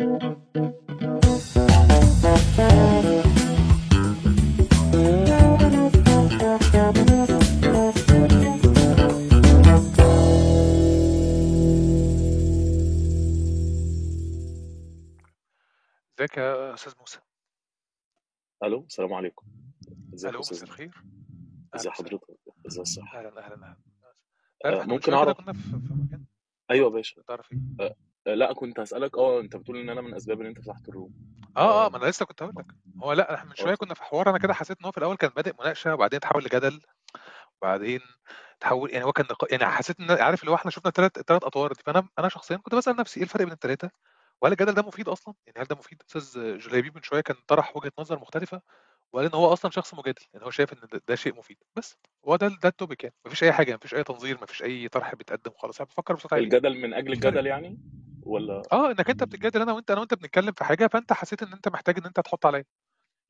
ازيك يا أستاذ موسى؟ ألو السلام عليكم. ازيك يا ألو أستاذ مساء الخير. ازي وسهلا. حضرتك؟ ازي الصحة؟ أهلا أهلا أهلا. آه، إحنا من ممكن شوية كده أعرف. كنا في في مكان؟ أيوه يا باشا. تعرف إيه؟ آه، لا كنت هسألك آه أنت بتقول إن أنا من أسباب إن أنت فتحت الروم. آه آه آه. ما أنا لسه كنت هقول لك. هو لأ إحنا من شوية كنا في حوار أنا كده حسيت إن هو في الأول كان بادئ مناقشة وبعدين تحول لجدل وبعدين تحول يعني هو كان نقا... يعني حسيت إن عارف اللي هو إحنا شفنا ثلاث ثلاث اطوار دي. فأنا أنا شخصيا كنت بسأل نفسي إيه الفرق بين الثلاثه وهل الجدل ده مفيد أصلا؟ يعني هل ده مفيد؟ أستاذ جلابيب من شوية كان طرح وجهة نظر مختلفة وقال إن هو أصلا شخص مجادل يعني هو شايف إن ده, شيء مفيد. بس هو ده ده ال topic يعني. مفيش أي حاجة مفيش أي تنظير مفيش أي طرح بيتقدم خالص. أنا بفكر بصوت عالي. الجدل من أجل الجدل. يعني؟ ولا آه إنك أنت بتتجادل أنا وأنت أنا وأنت بنتكلم في حاجة فأنت حسيت إن أنت محتاج إن أنت تحط عليا.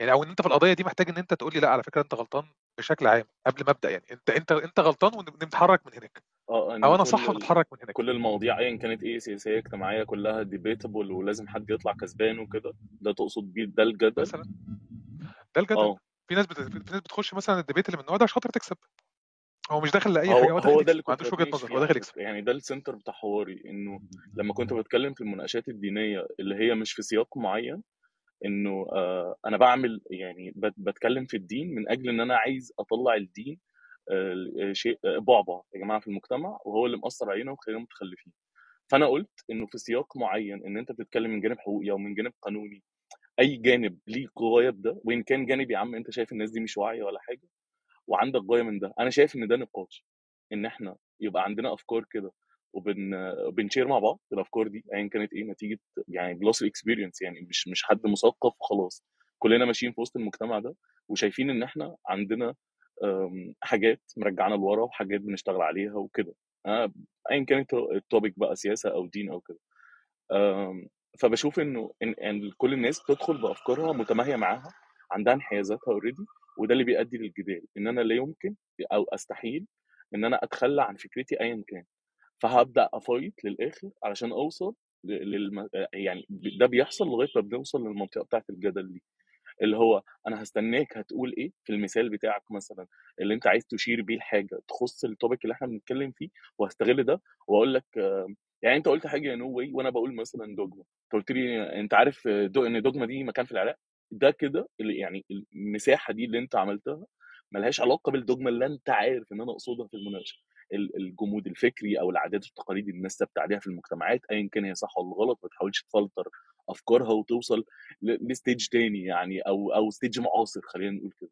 يعني أو إن أنت في القضية دي محتاج إن أنت تقول لي لأ على فكرة أنت غلطان بشكل عام قبل ما أبدأ يعني. أنت أنت أنت غلطان ونتحرك من هناك. آه إن أو أنا صح. ونتحرك من هناك. كل المواضيع ايا كانت إيه سياسية اجتماعية كلها debatable ولازم حد يطلع كسبان وكده ده تقصد بيه ده الجدل؟ مثلا. ده الجدل. آه. في ناس بت... في ناس بتخش مثلا ال debate اللي من النوع ده عشان خاطر تكسب. هو مش داخل لأي هو حاجة هو هو ده اللي كنت عندوش وجهة نظر هو داخل يكسب يعني ده ال center بتاع حواري إنه لما كنت بتكلم في المناقشات الدينية اللي هي مش في سياق معين إنه آه أنا بعمل يعني بت- بتكلم في الدين من أجل إن أنا عايز أطلع الدين آه شيء آه، بعبع يا جماعة في المجتمع وهو اللي مأثر علينا وخلينا متخلفين. فأنا قلت إنه في سياق معين إن أنت بتتكلم من جانب حقوقي أو من جانب قانوني أي جانب ليه غاية بده وإن كان جانب يا عم أنت شايف الناس دي مش واعية ولا حاجة وعندك غايه من ده أنا شايف إن ده نقاش إن إحنا يبقى عندنا أفكار كده وبن بن share مع بعض الأفكار دي ايا كانت إيه نتيجة يعني جلوس experience يعني مش مش حد مثقف وخلاص كلنا ماشيين في وسط المجتمع ده وشايفين إن إحنا عندنا أم، حاجات مرجعنا لورا وحاجات بنشتغل عليها وكده آه، ايا كان ال topic بقى سياسة أو دين أو كده أم، فبشوف إنه إن كل الناس بتدخل بأفكارها متماهية معاها عندها انحيازاتها already وده اللي بيؤدي للجدال إن أنا لا يمكن أو أستحيل إن أنا أتخلى عن فكرتي ايا كان. فهبدا أ fight للآخر علشان أوصل للم... يعني ده بيحصل لغاية ما بنوصل للمنطقة بتاعة الجدل دي. اللي هو أنا هستناك هتقول إيه في المثال بتاعك مثلا اللي أنت عايز ت share بيه لحاجه تخص ال topic اللي إحنا بنتكلم فيه وهستغل ده وأقول لك يعني أنت قلت حاجة no way وأنا بقول مثلا دوجما أنت قلت لي أنت عارف دو إن دوجما دي مكان في العراق؟ ده كده اللي يعني المساحة دي اللي أنت عملتها ملهاش علاقة بالدوجما اللي أنت عارف إن أنا أقصدها في المناقشة. ال- الجمود الفكري أو العادات والتقاليد اللي الناس ثابتة عليها في المجتمعات ايا كان هي صح ولا غلط ما تحاولش تفلتر أفكارها وتوصل ل stage تاني يعني أو أو stage معاصر خلينا نقول كده.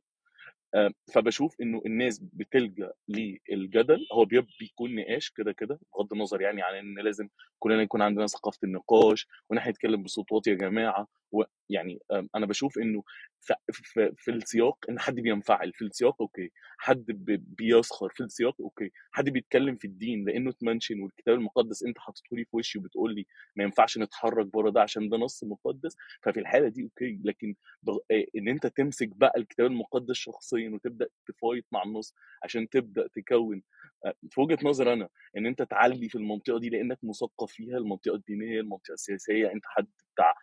آه، فبشوف إنه الناس بتلجأ للجدل هو بيكون نقاش كده كده بغض النظر يعني عن إن لازم كلنا يكون عندنا ثقافة النقاش وان إحنا نتكلم بصوت واطي يا جماعة ويعني آه، أنا بشوف إنه في, السياق إن حد بينفعل في السياق okay. حد بيسخر في السياق okay. حد بيتكلم في الدين لأنه ات mention والكتاب المقدس أنت حاططه لي في وشي وبتقول لي ما ينفعش نتحرك بره ده عشان ده نص مقدس ففي الحالة دي okay. لكن آه، إن أنت تمسك بقى الكتاب المقدس شخصيا وتبدأ ت fight مع النص عشان تبدأ تكون آه، في وجهة نظر أنا إن أنت تعلي في المنطقة دي لأنك مثقف فيها المنطقة الدينية المنطقة السياسية أنت حد بتاع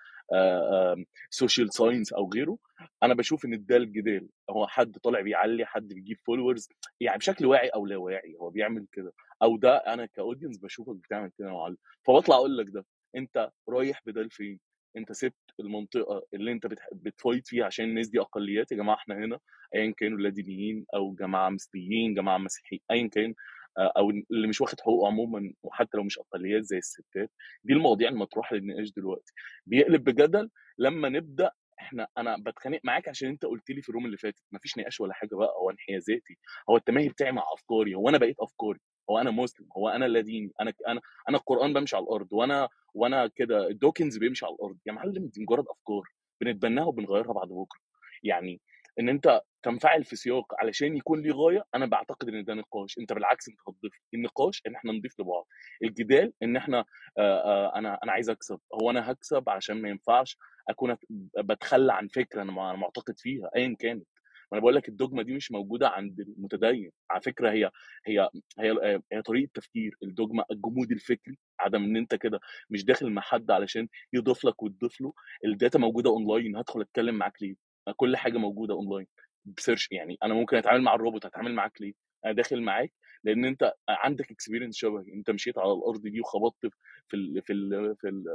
social science أو غيره أنا بشوف إن ده الجدال هو حد طالع بيعلي حد بيجيب followers يعني بشكل واعي أو لا واعي هو بيعمل كده. أو ده أنا ك audience بشوفك بتعمل كده يا معلم. فبطلع أقول لك ده. أنت رايح بده لفين أنت سبت المنطقة اللي أنت بتفايت فيها عشان الناس دي أقليات يا جماعة إحنا هنا ايا كانوا لا دينيين أو جماعة مسيحيين جماعة مسيحيين ايا كان. آه، أو اللي مش واخد حقوقه عموما وحتى لو مش أقليات زي الستات. دي المواضيع المطروحة للنقاش دلوقتي. بيقلب بجدل لما نبدأ إحنا أنا بتخانق معاك عشان أنت قلت لي في الروم اللي فاتت مفيش نقاش ولا حاجة بقى هو انحيازاتي هو التماهي بتاعي مع أفكاري هو أنا بقيت أفكاري هو أنا مسلم هو أنا لا ديني أنا أنا أنا القرآن بمشي على الأرض وأنا وأنا كده دوكنز بيمشي على الأرض. يا معلم دي مجرد أفكار بنتبناها وبنغيرها بعد بكرة. يعني إن أنت تنفعل في سياق علشان يكون ليه غاية أنا بعتقد إن ده نقاش. أنت بالعكس أنت هتضيف النقاش إن إحنا نضيف لبعض. الجدال إن إحنا آه، آه، أنا أنا عايز أكسب. هو أنا هكسب عشان ما ينفعش أكون بتخلى عن فكرة أنا مع- معتقد فيها ايا كانت. أنا بقول لك ال dogma دي مش موجودة عند المتدين. على فكرة هي هي هي هي طريقة تفكير ال dogma الجمود الفكري عدم إن أنت كده مش داخل مع حد علشان يضيف لك وتضيف له. ال data موجودة أونلاين. هدخل أتكلم معاك ليه؟ كل حاجة موجودة online ب search يعني. أنا ممكن أتعامل مع الروبوت هتعامل معاك ليه؟ أنا داخل معاك لأن أنت عندك experience شبهي. أنت مشيت على الأرض دي وخبطت في ال في ال في ال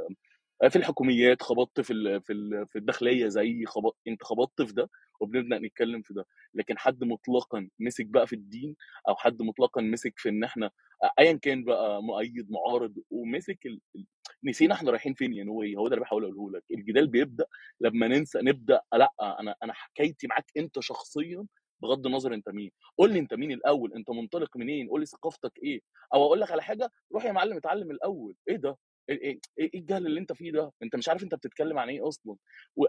في الحكوميات خبطت في في في الداخلية زي خبط أنت خبطت في ده وبنبدأ نتكلم في ده. لكن حد مطلقا مسك بقى في الدين أو حد مطلقا مسك في إن إحنا ايا كان بقى مؤيد معارض ومسك ال... نسينا إحنا رايحين فين يا نوي هو ده اللي بحاول أقوله لك. الجدال بيبدأ لما ننسى نبدأ لأ أنا أنا حكايتي معاك أنت شخصيا بغض النظر أنت مين. قول لي أنت مين الأول أنت منطلق منين؟ قول لي ثقافتك إيه؟ أو أقول لك على حاجة روح يا معلم اتعلم الأول. إيه ده؟ إيه إيه إيه الجهل اللي أنت فيه ده؟ أنت مش عارف أنت بتتكلم عن إيه أصلا.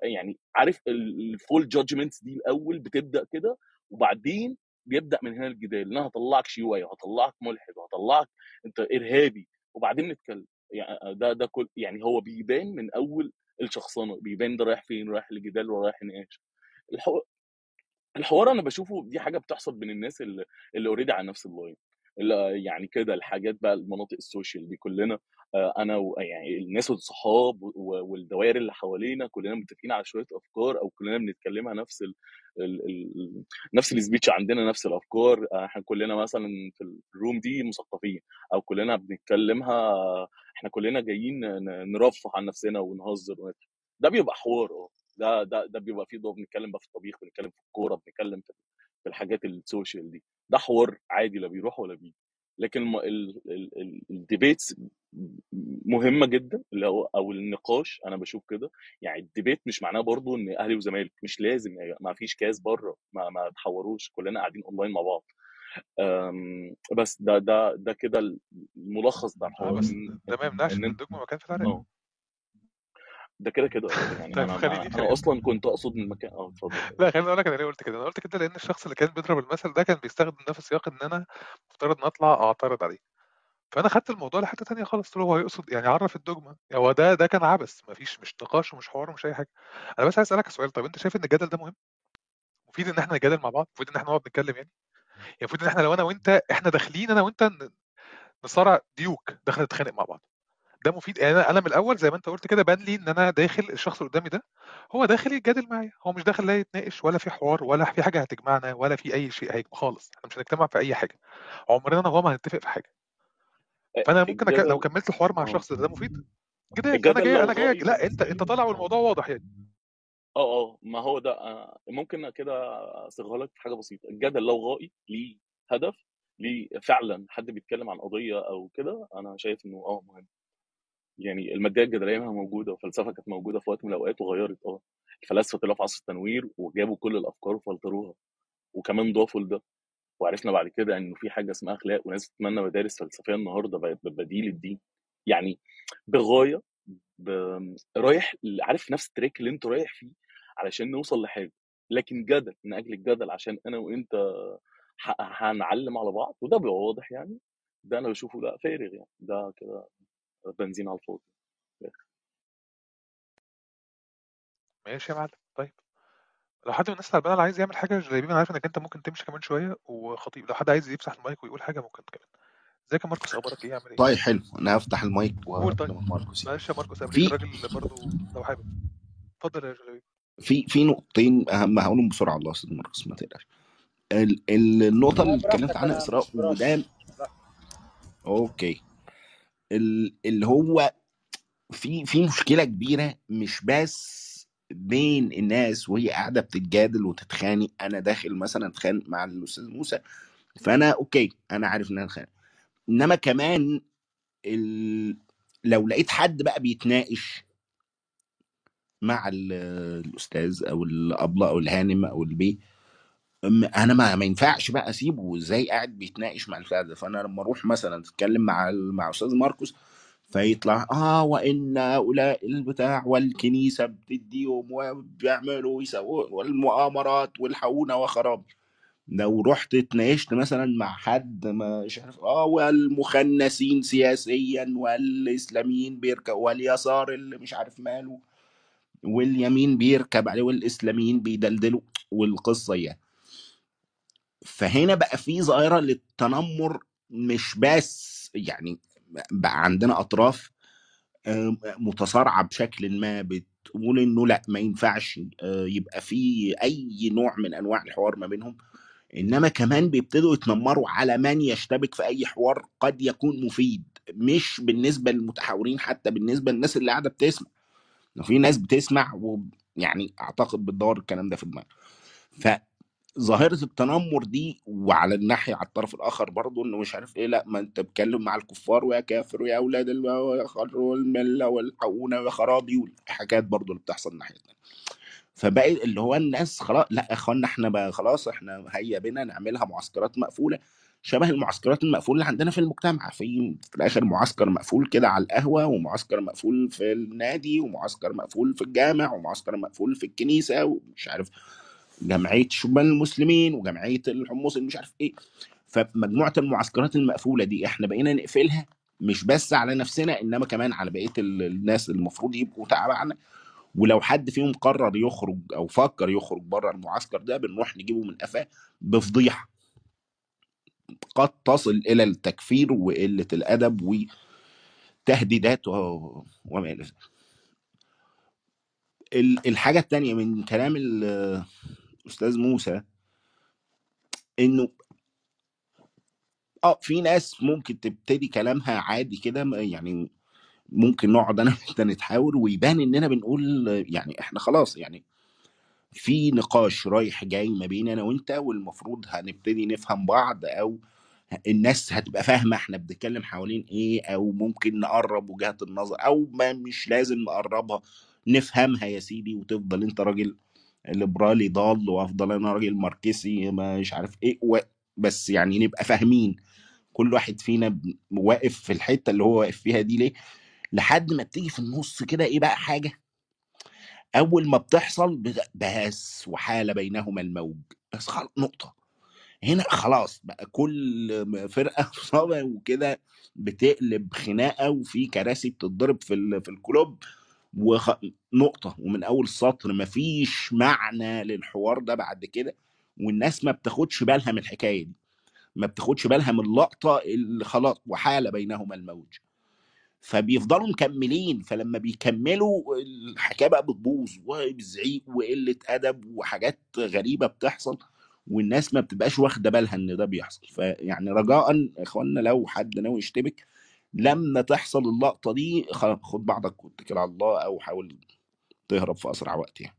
يعني عارف ال full judgements دي الأول بتبدأ كده وبعدين بيبدأ من هنا الجدال ان أنا هطلعك شيوعي وهطلعك ملحد وهطلعك أنت إرهابي. وبعدين نتكلم يعني ده ده كل يعني هو بيبان من أول الشخصنة بيبان ده رايح فين رايح لجدال ورايح الحو- الحوار أنا بشوفه دي حاجة بتحصل بين الناس اللي already على نفس ال line يعني كده الحاجات بقى المناطق ال social دي كلنا آه، أنا يعني الناس والصحاب والدوائر اللي حوالينا كلنا متفقين على شوية أفكار أو كلنا بنتكلمها نفس ال ال ال نفس ال speech عندنا نفس الأفكار آه، إحنا كلنا مثلا في ال room دي مثقفين أو كلنا بنتكلمها إحنا كلنا جايين نرفه عن نفسنا ونهزر ونضحك ده بيبقى حوار آه ده ده ده بيبقى فيه ضوء بنتكلم بقى في الطبيخ بنتكلم في الكورة بنتكلم في في الحاجات ال social دي. ده حوار عادي لا بيروح ولا بيجي. لكن ال debates مهمة جدا اللي هو أو النقاش أنا بشوف كده. يعني ال debate مش معناه برضو إن أهلي وزمالك مش لازم يعني ما فيش كاس بره ما ما تحوروش كلنا قاعدين اونلاين مع بعض. أم، بس ده ده ده كده الملخص الحوار بس إن ده ما يمنعش إن ان أنت ال dogma مكان في العراق آه. ده كده كده يعني طيب أنا أنا خليني أصلا كنت أقصد من مكان آه اتفضل. لا خليني أقول لك أنا ليه قلت كده. أنا قلت كده لأن الشخص اللي كان بيضرب المثل ده كان بيستخدم ده في سياق إن أنا مفترض إن أطلع أعترض عليه. فأنا خدت الموضوع لحتة تانية خالص قلت له هو هيقصد يعني عرف الدogma هو ده ده كان عبث مفيش مش نقاش ومش حوار ومش أي حاجة. أنا بس عايز أسألك سؤال. طب أنت شايف إن الجدل ده مهم؟ مفيد إن إحنا نتجادل مع بعض؟ مفيد إن إحنا نقعد نتكلم يعني؟ يعني المفروض إن إحنا لو أنا وأنت إحنا داخلين أنا وأنت نصارع ديوك داخل نتخانق مع بعض. ده مفيد. يعني أنا أنا من الأول زي ما أنت قلت كده بان لي إن أنا داخل الشخص اللي قدامي ده هو داخل يتجادل معايا. هو مش داخل لا يتناقش ولا في حوار ولا في حاجة هتجمعنا ولا في أي شيء هيجمع خالص. إحنا مش هنجتمع في أي حاجة. عمرنا أنا وهو ما هنتفق في حاجة. فأنا ممكن أك... لو كملت الحوار مع الشخص ده, ده مفيد؟ جدال أنا جاي أنا جاي لا أنت أنت طالع والموضوع واضح يعني. آه آه ما هو ده آه، ممكن كده أصيغها لك في حاجة بسيطة. الجدل لو غائي ليه هدف ليه فعلا حد بيتكلم عن قضية أو كده أنا شايف إنه آه مهم. يعني الماديه الجدلية موجودة والفلسفه كانت موجودة في وقت من الأوقات وغيرت آه. الفلاسفة طلعوا في عصر التنوير وجابوا كل الأفكار وفلتروها وكمان ضافوا لده. وعرفنا بعد كده انه في حاجة اسمها أخلاق وناس بتتمنى مدارس فلسفية النهارده بقت بديل الدين. يعني بغاية ب... رايح عارف نفس التراك اللي أنت رايح فيه علشان نوصل لحاجة. لكن جدل من أجل الجدل عشان أنا وأنت. هنعلم على بعض وده بيبقى واضح يعني. ده أنا بشوفه لا فارغ يعني. ده كده بنزين على الفاضي. ماشي يا معلم. طيب لو حد من الناس اللي عايز يعمل حاجة زي أنا عارف إنك أنت ممكن تمشي كمان شوية وخطيب. لو حد عايز يفتح المايك ويقول حاجة ممكن كمان. إزيك يا ماركوس؟ أخبارك إيه؟ عامل إيه؟ طيب حلو. أنا هفتح المايك قول طيب. ماركوس معلش يا ماركوس في الراجل برضو لو حابب. اتفضل يا جلبيب في في نقطتين أهم هقولهم بسرعة الله يا أستاذ ماركوس ما تقلقش. ال- ال- النقطة اللي اتكلمت عنها إسراء وده okay. اللي هو في في مشكلة كبيرة مش بس بين الناس وهي قاعدة بتتجادل وتتخانق. أنا داخل مثلا أتخانق مع الأستاذ موسى فأنا okay أنا عارف إن أنا أتخانق. إنما كمان ال... لو لقيت حد بقى بيتناقش مع ال- الأستاذ أو الأبلة أو الهانم أو البي أنا ما ما ينفعش بقى أسيبه إزاي قاعد بيتناقش مع البتاع ده فأنا لما أروح مثلا أتكلم مع ال- مع أستاذ ماركوس فيطلع آه وإن هؤلاء البتاع والكنيسة بتديهم وبيعملوا ويسووا والمؤامرات والحقونا وخراب. لو رحت اتناقشت مثلا مع حد مش عارف آه والمخنثين سياسيا والإسلاميين بيركبوا واليسار اللي مش عارف ماله واليمين بيركب عليه والإسلاميين بيدلدلوا. والقصة يعني. فهنا بقى في ظاهرة للتنمر مش بس يعني بقى عندنا أطراف متصارعة بشكل ما بتقول إنه لأ ما ينفعش آه، يبقى في أي نوع من أنواع الحوار ما بينهم إنما كمان بيبتدوا يتنمروا على من يشتبك في أي حوار قد يكون مفيد مش بالنسبة للمتحاورين حتى بالنسبة للناس اللي قاعدة بتسمع. في ناس بتسمع ويعني أعتقد بتدور الكلام ده في دماغها. فظاهره التنمر دي وعلى الناحية على الطرف الآخر برضه إنه مش عارف إيه لأ ما أنت بتتكلم مع الكفار ويا كافر ويا أولاد المله والحقونة ويا خرابي والحاجات برضه اللي بتحصل الناحية الثانية فبقى اللي هو الناس خلاص لأ يا إخوانا إحنا بقى خلاص إحنا هيا بنا نعملها معسكرات مقفولة شبه المعسكرات المقفولة اللي عندنا في المجتمع. في في الآخر معسكر مقفول كده على القهوة ومعسكر مقفول في النادي ومعسكر مقفول في الجامع ومعسكر مقفول في الكنيسة ومش عارف جمعية شبان المسلمين وجمعية الحمص مش عارف إيه. فمجموعة المعسكرات المقفولة دي إحنا بقينا نقفلها مش بس على نفسنا إنما كمان على بقية الناس المفروض يبقوا تابعنا ولو حد فيهم قرر يخرج أو فكر يخرج بره المعسكر ده بنروح نجيبه من قفاه بفضيحة. قد تصل إلى التكفير وقلة الأدب وتهديدات وما إلى ذلك. ال- الحاجة التانية من كلام الاستاذ موسى إنه آه في ناس ممكن تبتدي كلامها عادي كده يعني ممكن نقعد أنا وأنت نتحاور ويبان إننا بنقول يعني إحنا خلاص يعني في نقاش رايح جاي ما بين أنا وأنت والمفروض هنبتدي نفهم بعض أو الناس هتبقى فاهمة إحنا بنتكلم حوالين إيه أو ممكن نقرب وجهات النظر أو ما مش لازم نقربها نفهمها يا سيدي وتفضل أنت راجل ليبرالي ضال وأفضل أنا راجل ماركسي مش عارف إيه و... بس يعني نبقى فاهمين. كل واحد فينا واقف في الحتة اللي هو واقف فيها دي ليه؟ لحد ما بتيجي في النص كده إيه بقى حاجة؟ أول ما بتحصل بت- بس وحال بينهما الموج. بس خلاص نقطة. هنا خلاص بقى كل فرقة وكده بتقلب خناقة وفي كراسي بتتضرب في في الكلوب. ونقطه ومن أول سطر مفيش معنى للحوار ده بعد كده والناس ما بتاخدش بالها من الحكاية دي. ما بتاخدش بالها من اللقطة اللي خلاص وحال بينهما الموج. فبيفضلوا مكملين. فلما بيكملوا الحكاية بقى بتبوظ وبزعيق وقلة أدب وحاجات غريبة بتحصل والناس ما بتبقاش واخدة بالها إن ده بيحصل. فيعني رجاء يا اخوانا لو حد ناوي يشتبك لما تحصل اللقطة دي خد بعضك واتكل على الله أو حاول تهرب في أسرع وقت يعني.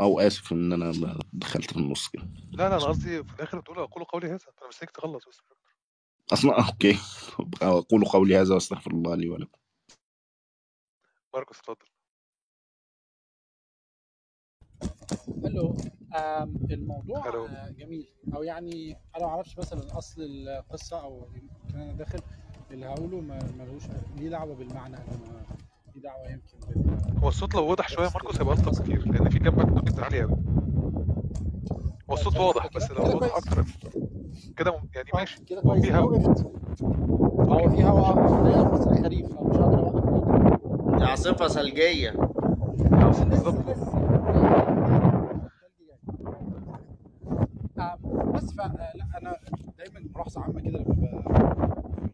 أو آسف إن أنا دخلت في النص كده. لا لا أنا قصدي في الآخر تقول أقول قولي هذا. أنا مستنيك تخلص بس. أصلا okay. أقول قولي هذا وأستغفر الله لي ولكم. ماركوس اتفضل. ألو الموضوع آه، جميل. أو يعني أنا ما أعرفش مثلا أصل القصة أو يمكن أنا داخل. اللي هقوله ما ملوش ليه دعوة بالمعنى ليه دعوة يمكن بال هو الصوت لو واضح شوية ماركوس هيبقى ألطف كتير لأن في جنبك noise عالي قوي هو طيب الصوت ثانية واضح بس لو واضح أكتر. كده يعني آه ماشي. كده هو كويس. في هوا. وقفت هو في هوا. بس خريف فمش هقدر أوقف. دي عاوز- لسه بالظبط. آم، بس فلا أنا دايما ملاحظة عامة كده لما ببقى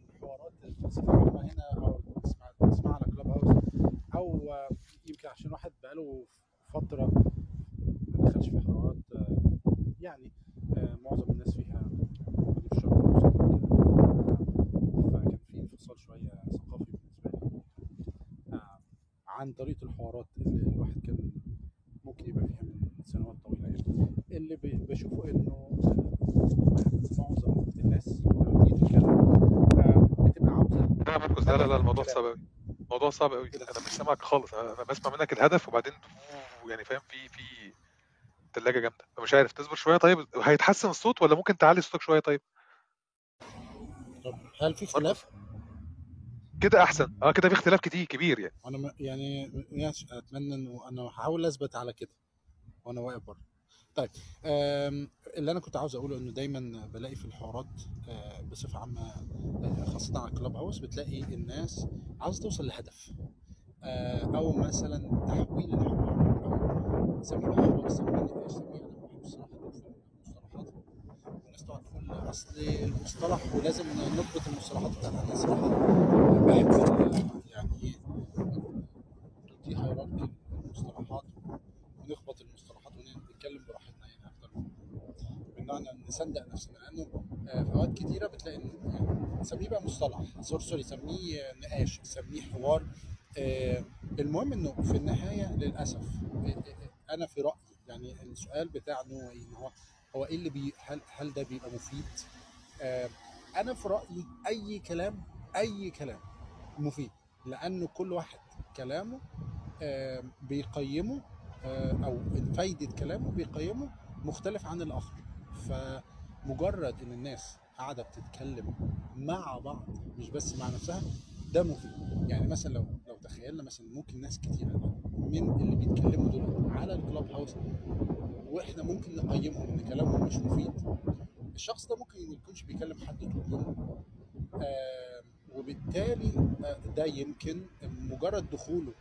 في الحوارات بصفه عامه هنا أو بسمع بسمع على كلاب هاوس آه، يمكن عشان واحد بقاله فترة ما دخلش في حوارات آه، يعني آه، معظم الناس فيها موجودين في الشرق الاوسط فكان في انفصال شوية ثقافي بالنسبة لي آه، عن طريقه الحوارات اللي الواحد كان ممكن يبقى فيها من سنوات طويلة يعني اللي بشوفه إنه معظم الناس لما تيجي تتكلم بتبقى عاوزة لا لا لا الموضوع صعب قوي الموضوع صعب قوي أنا مش سامعك خالص. أنا أنا بسمع منك الهدف وبعدين يعني فاهم في في تلاجة جامدة. فمش عارف تصبر شوية. طيب هيتحسن الصوت ولا ممكن تعلي صوتك شوية؟ طيب. طب هل في اختلاف؟ كده أحسن. آه كده في اختلاف كتير كبير يعني. أنا يعني أتمنى إنه أنا هحاول أثبت على كده وأنا واقف بره طيب اللي أنا كنت عاوز أقوله إنه دايما بلاقي في الحوارات آه، بصفة عامة آه، خاصة على الكلاب هاوس بتلاقي الناس عاوزة توصل لهدف. آه، أو مثلا تحويل الحوار أو نسميه بقى حوار سميه سميه أنا ما بحبش الصراحه المصطلحات والناس تقعد تقول أصل المصطلح مصطلح ولازم نضبط المصطلحات بتاعتنا. أنا صراحة بحب يعني دي هيراركي المصطلحات ونخبط المصطلحات. ونتكلم براحتنا يعني أكتر إن نصدق نفسنا. لأنه آه، في أوقات كتيرة بتلاقي إن- يعني سميه بقى مصطلح. سوري سميه نقاش سميه حوار. آه، المهم إنه في النهاية للأسف آه، أنا في رأيي يعني السؤال بتاع إيه؟ إن هو هو إيه اللي بي هل هل ده بيبقى مفيد؟ أنا في رأيي أي كلام أي كلام مفيد. لأنه كل واحد كلامه بيقيمه أو فايده كلامه بيقيمه مختلف عن الآخر. فمجرد إن الناس قاعدة بتتكلم مع بعض مش بس مع نفسها ده مفيد. يعني مثلا لو لو تخيلنا مثلا ممكن ناس كتيره من اللي بيتكلموا دول على الكلاب هاوس وإحنا ممكن نقيمهم إن كلامهم مش مفيد الشخص ده ممكن ما يكونش بيكلم حد طول اليوم. آه وبالتالي آه ده يمكن مجرد دخوله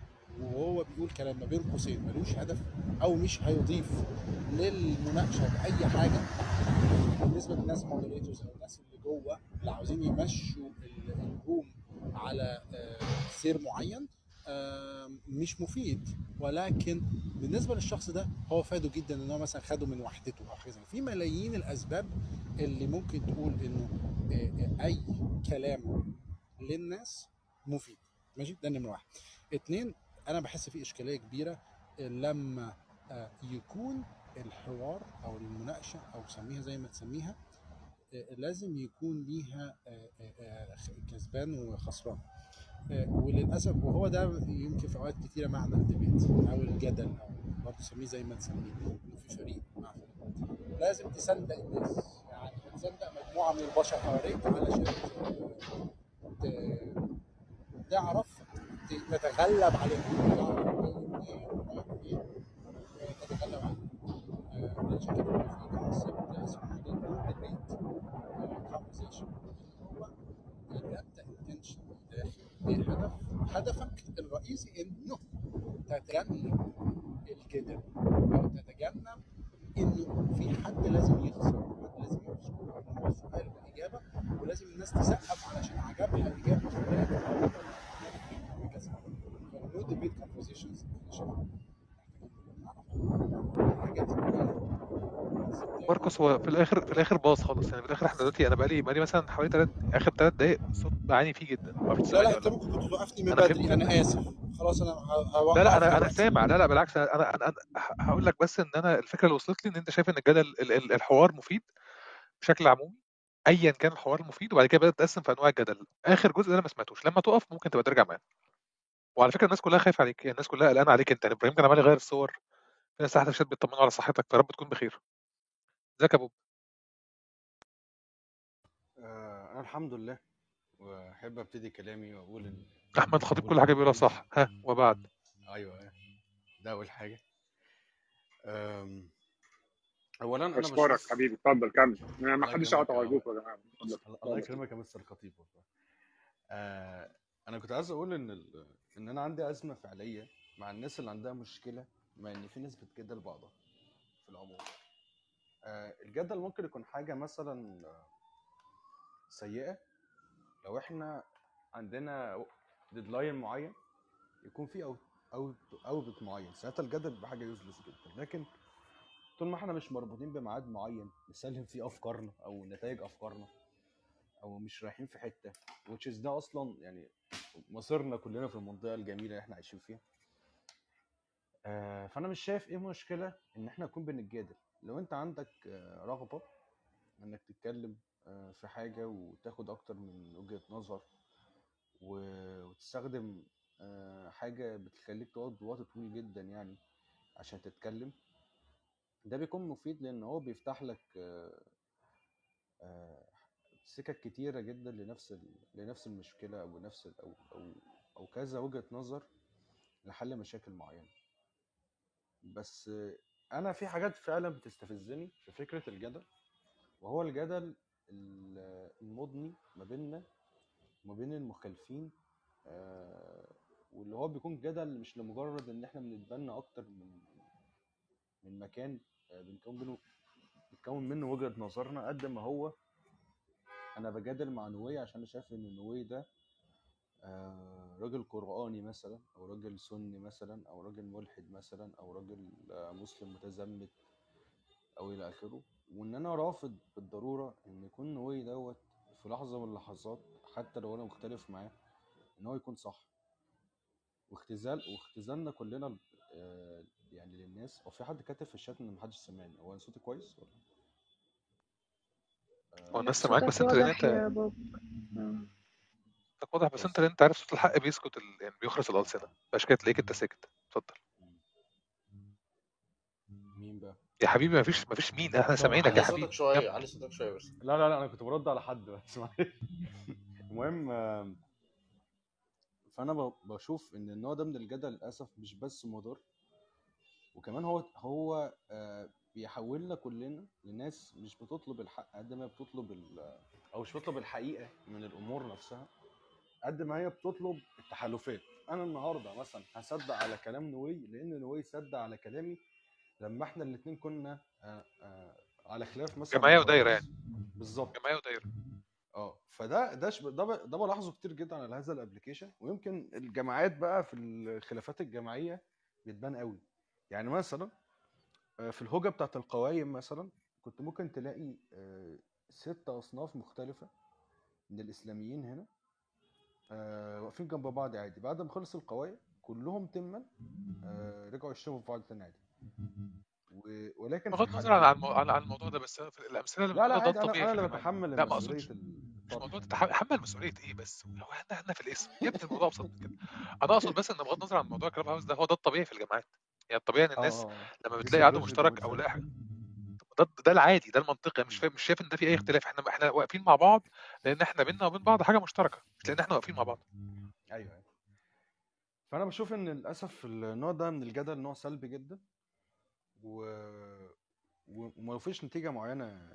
وهو بيقول كلام ما بين قوسين ملوش هدف أو مش هيضيف للمناقشة بأي حاجة. بالنسبة للناس مودريتورز أو الناس اللي جوه اللي عاوزين يمشوا ال- الروم على آه، سير معين مش مفيد. ولكن بالنسبة للشخص ده هو فاده جدا إن هو مثلا خده من وحدته أو. في ملايين الأسباب اللي ممكن تقول إنه آه، أي كلام للناس مفيد. ماشي؟ ده نمرة واحد. اتنين أنا بحس في إشكالية كبيرة لما آه، يكون الحوار أو المناقشة أو سميها زي ما تسميها آه، لازم يكون ليها آه، كسبان وخسران. وللأسف وهو ده يمكن في أوقات كتيرة معنى الديبيت أو الجدل أو برضه سميه زي ما تسميه في فريق مع فريق. لازم تصدق الناس. يعني تصدق مجموعة من البشر حواليك علشان تعرف تتغلب عليهم كده في concept اسمه conversation هو داخل بهدف هدفك الرئيسي انه تتجنب الجدل أو تتجنب انه في حد لازم يخسر حد لازم إن هو السؤال والاجابه ولازم الناس تسقف علشان عجبها اجابه فلان وهكذا ماركوس هو في الآخر في الآخر باظ خالص. يعني في الآخر إحنا دلوقتي أنا بقالي بقالي مثلا حوالي تلات آخر ثلاث دقايق صوت بعاني فيه جدا. لا لا أنت ممكن كنت توقفني من بدري. أنا آسف. خلاص أنا هوقف لا لا أنا أنا سامع. لا لا بالعكس. أنا أنا ه- هقول لك بس إن أنا الفكرة اللي وصلت لي إن أنت شايف إن الجدل ال- ال- الحوار مفيد بشكل عمومي ايا كان الحوار مفيد وبعد كده بدأت تقسم في أنواع الجدل. آخر جزء ده أنا ما سمعتوش. لما تقف ممكن تبقى ترجع معانا وعلى فكرة الناس كلها خايفة عليك يعني الناس كلها قلقانة عليك انت يعني إبراهيم كان عمال يغير الصور في ناس تحت الشات بيطمنوا على صحتك يا رب تكون بخير. ازيك يا بوب؟ آه، أنا الحمد لله وأحب أبتدي كلامي وأقول إن أحمد خطيب كل حاجة بيقولها صح. ها وبعد؟ أيوه ده أول حاجة. أم، أولا أنا اشكرك بشوف حبيبي؟ اتفضل كمل. ما حدش يا ارجوك يا جماعة. الله يكرمك يا مستر خطيب والله. آه، أنا كنت عايز أقول إن ال... إن أنا عندي أزمة فعلية مع الناس اللي عندها مشكلة مع إن في ناس بتجادل بعضها في العموم. آه، الجدل ممكن يكون حاجة مثلا آه، سيئة. لو إحنا عندنا deadline معين يكون في أو أو اوت معين. ساعتها الجدل بيبقى حاجة useless جدا. لكن طول ما إحنا مش مربوطين بميعاد معين نسلم فيه أفكارنا أو نتائج أفكارنا أو مش رايحين في حتة. Which is ده أصلا يعني مصيرنا كلنا في المنطقة الجميلة اللي إحنا عايشين فيها. آه، فأنا مش شايف إيه مشكلة إن إحنا نكون بنتجادل. لو أنت عندك آه، رغبة إنك تتكلم آه، في حاجة وتاخد أكتر من وجهة نظر وتستخدم آه، حاجة بتخليك تقعد وقت طويل جدا يعني عشان تتكلم ده بيكون مفيد لأن هو بيفتح لك آه، آه، سكك كتيرة جدا لنفس ال... لنفس المشكلة أو نفس ال... أو أو أو كذا وجهة نظر لحل مشاكل معينة. بس أنا في حاجات فعلا بتستفزني في فكرة الجدل وهو الجدل ال- المضني ما بيننا وما بين المخالفين آه، واللي هو بيكون جدل مش لمجرد إن إحنا بنتبنى أكتر من من مكان آه، بنكون بنكون منه وجهة نظرنا قد ما هو أنا بجادل مع نووي عشان أنا شايف إن نووي ده آه، راجل قرآني مثلا أو راجل سني مثلا أو راجل ملحد مثلا أو راجل آه، مسلم متزمت أو إلى آخره. وإن أنا رافض بالضرورة إن يكون نووي دوت في لحظة من اللحظات حتى لو أنا مختلف معاه إن هو يكون صح. واختزال واختزالنا كلنا آه، يعني للناس. هو في حد كاتب في الشات إن محدش سمعني. هو أنا صوتي كويس ولا؟ هو الناس سامعاك صوتك بس انت انت بابا. آه. صوتك واضح بس انت انت عارف صوت الحق بيسكت ال... يعني بيخرس الألسنة. عشان كده تلاقيك انت ساكت. اتفضل. مين بقى؟ يا حبيبي ما فيش ما فيش مين. إحنا سامعينك يا حبيبي. صوتك شوية علي صوتك شوية بس. لا لا لا أنا كنت برد على حد بس معلش. المهم فأنا ب- بشوف إن النوع ده من الجدل للأسف مش بس مضر وكمان هو هو آه، بيحولنا كلنا لناس مش بتطلب الحق قد ما بتطلب ال- أو مش بتطلب الحقيقة من الأمور نفسها. قد ما هي بتطلب التحالفات. أنا النهارده مثلا هصدق على كلام نوي لأن نوي صدق على كلامي. لما إحنا الاثنين كنا آه، آه، على خلاف مثلا جمعية ودايرة ملحوظ يعني. بالظبط. جمعية ودايرة. آه فده ده. ده. ده بلاحظه كتير جدا على هذا الابلكيشن ويمكن الجماعات بقى في الخلافات الجماعية بتبان قوي. يعني مثلا في الهوجة بتاعت القوايم مثلا كنت ممكن تلاقي آه، ست أصناف مختلفة من الإسلاميين هنا آه، واقفين جنب بعض عادي. بعد ما خلص القوايم كلهم تما آه، رجعوا يشتموا في بعض تاني عادي. ولكن بغض النظر عن عن عن الموضوع ده بس في الأمثلة اللي لا لا ده عادي أنا اللي بتحمل لا ما أقصدش مش موضوع تتحمل مسؤولية إيه بس؟ هو إحنا إحنا في الاسم. يا ابني الموضوع أبسط من كده. أنا أقصد بس إن بغض النظر عن موضوع كلاب هاوس ده هو ده الطبيعي في الجامعات. يعني الطبيعي إن الناس آه لما بتلاقي عدو مشترك أو لا ده ده العادي ده المنطقي. مش فاهم مش شايف إن ده في أي اختلاف. إحنا إحنا واقفين مع بعض لأن إحنا بينا وبين بعض حاجة مشتركة. مش لأن إحنا واقفين مع بعض. أيوه أيوه. فأنا بشوف إن للأسف النوع ده من الجدل نوع سلبي جدا. و... وما فيش نتيجة معينة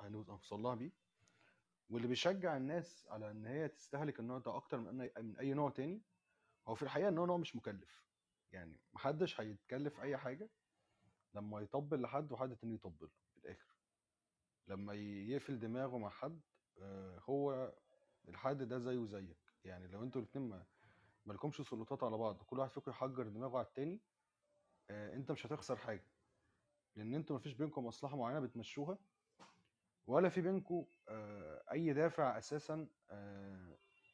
هنوصل لها بيه. واللي بيشجع الناس على إن هي تستهلك النوع ده أكتر من من أي نوع تاني هو في الحقيقة إن هو نوع مش مكلف. يعني محدش هيتكلف أي حاجة لما يطبل لحد وحد تاني يطبل في الآخر. لما يقفل دماغه مع حد آه، هو الحد ده زيه زيك يعني لو أنتوا الاتنين ما مالكمش سلطات على بعض كل واحد فيكم يحجر دماغه على التاني آه، انت مش هتخسر حاجة. لأن أنتوا مفيش بينكم مصلحة معينة بتمشوها ولا في بينكم آه، أي دافع أساسا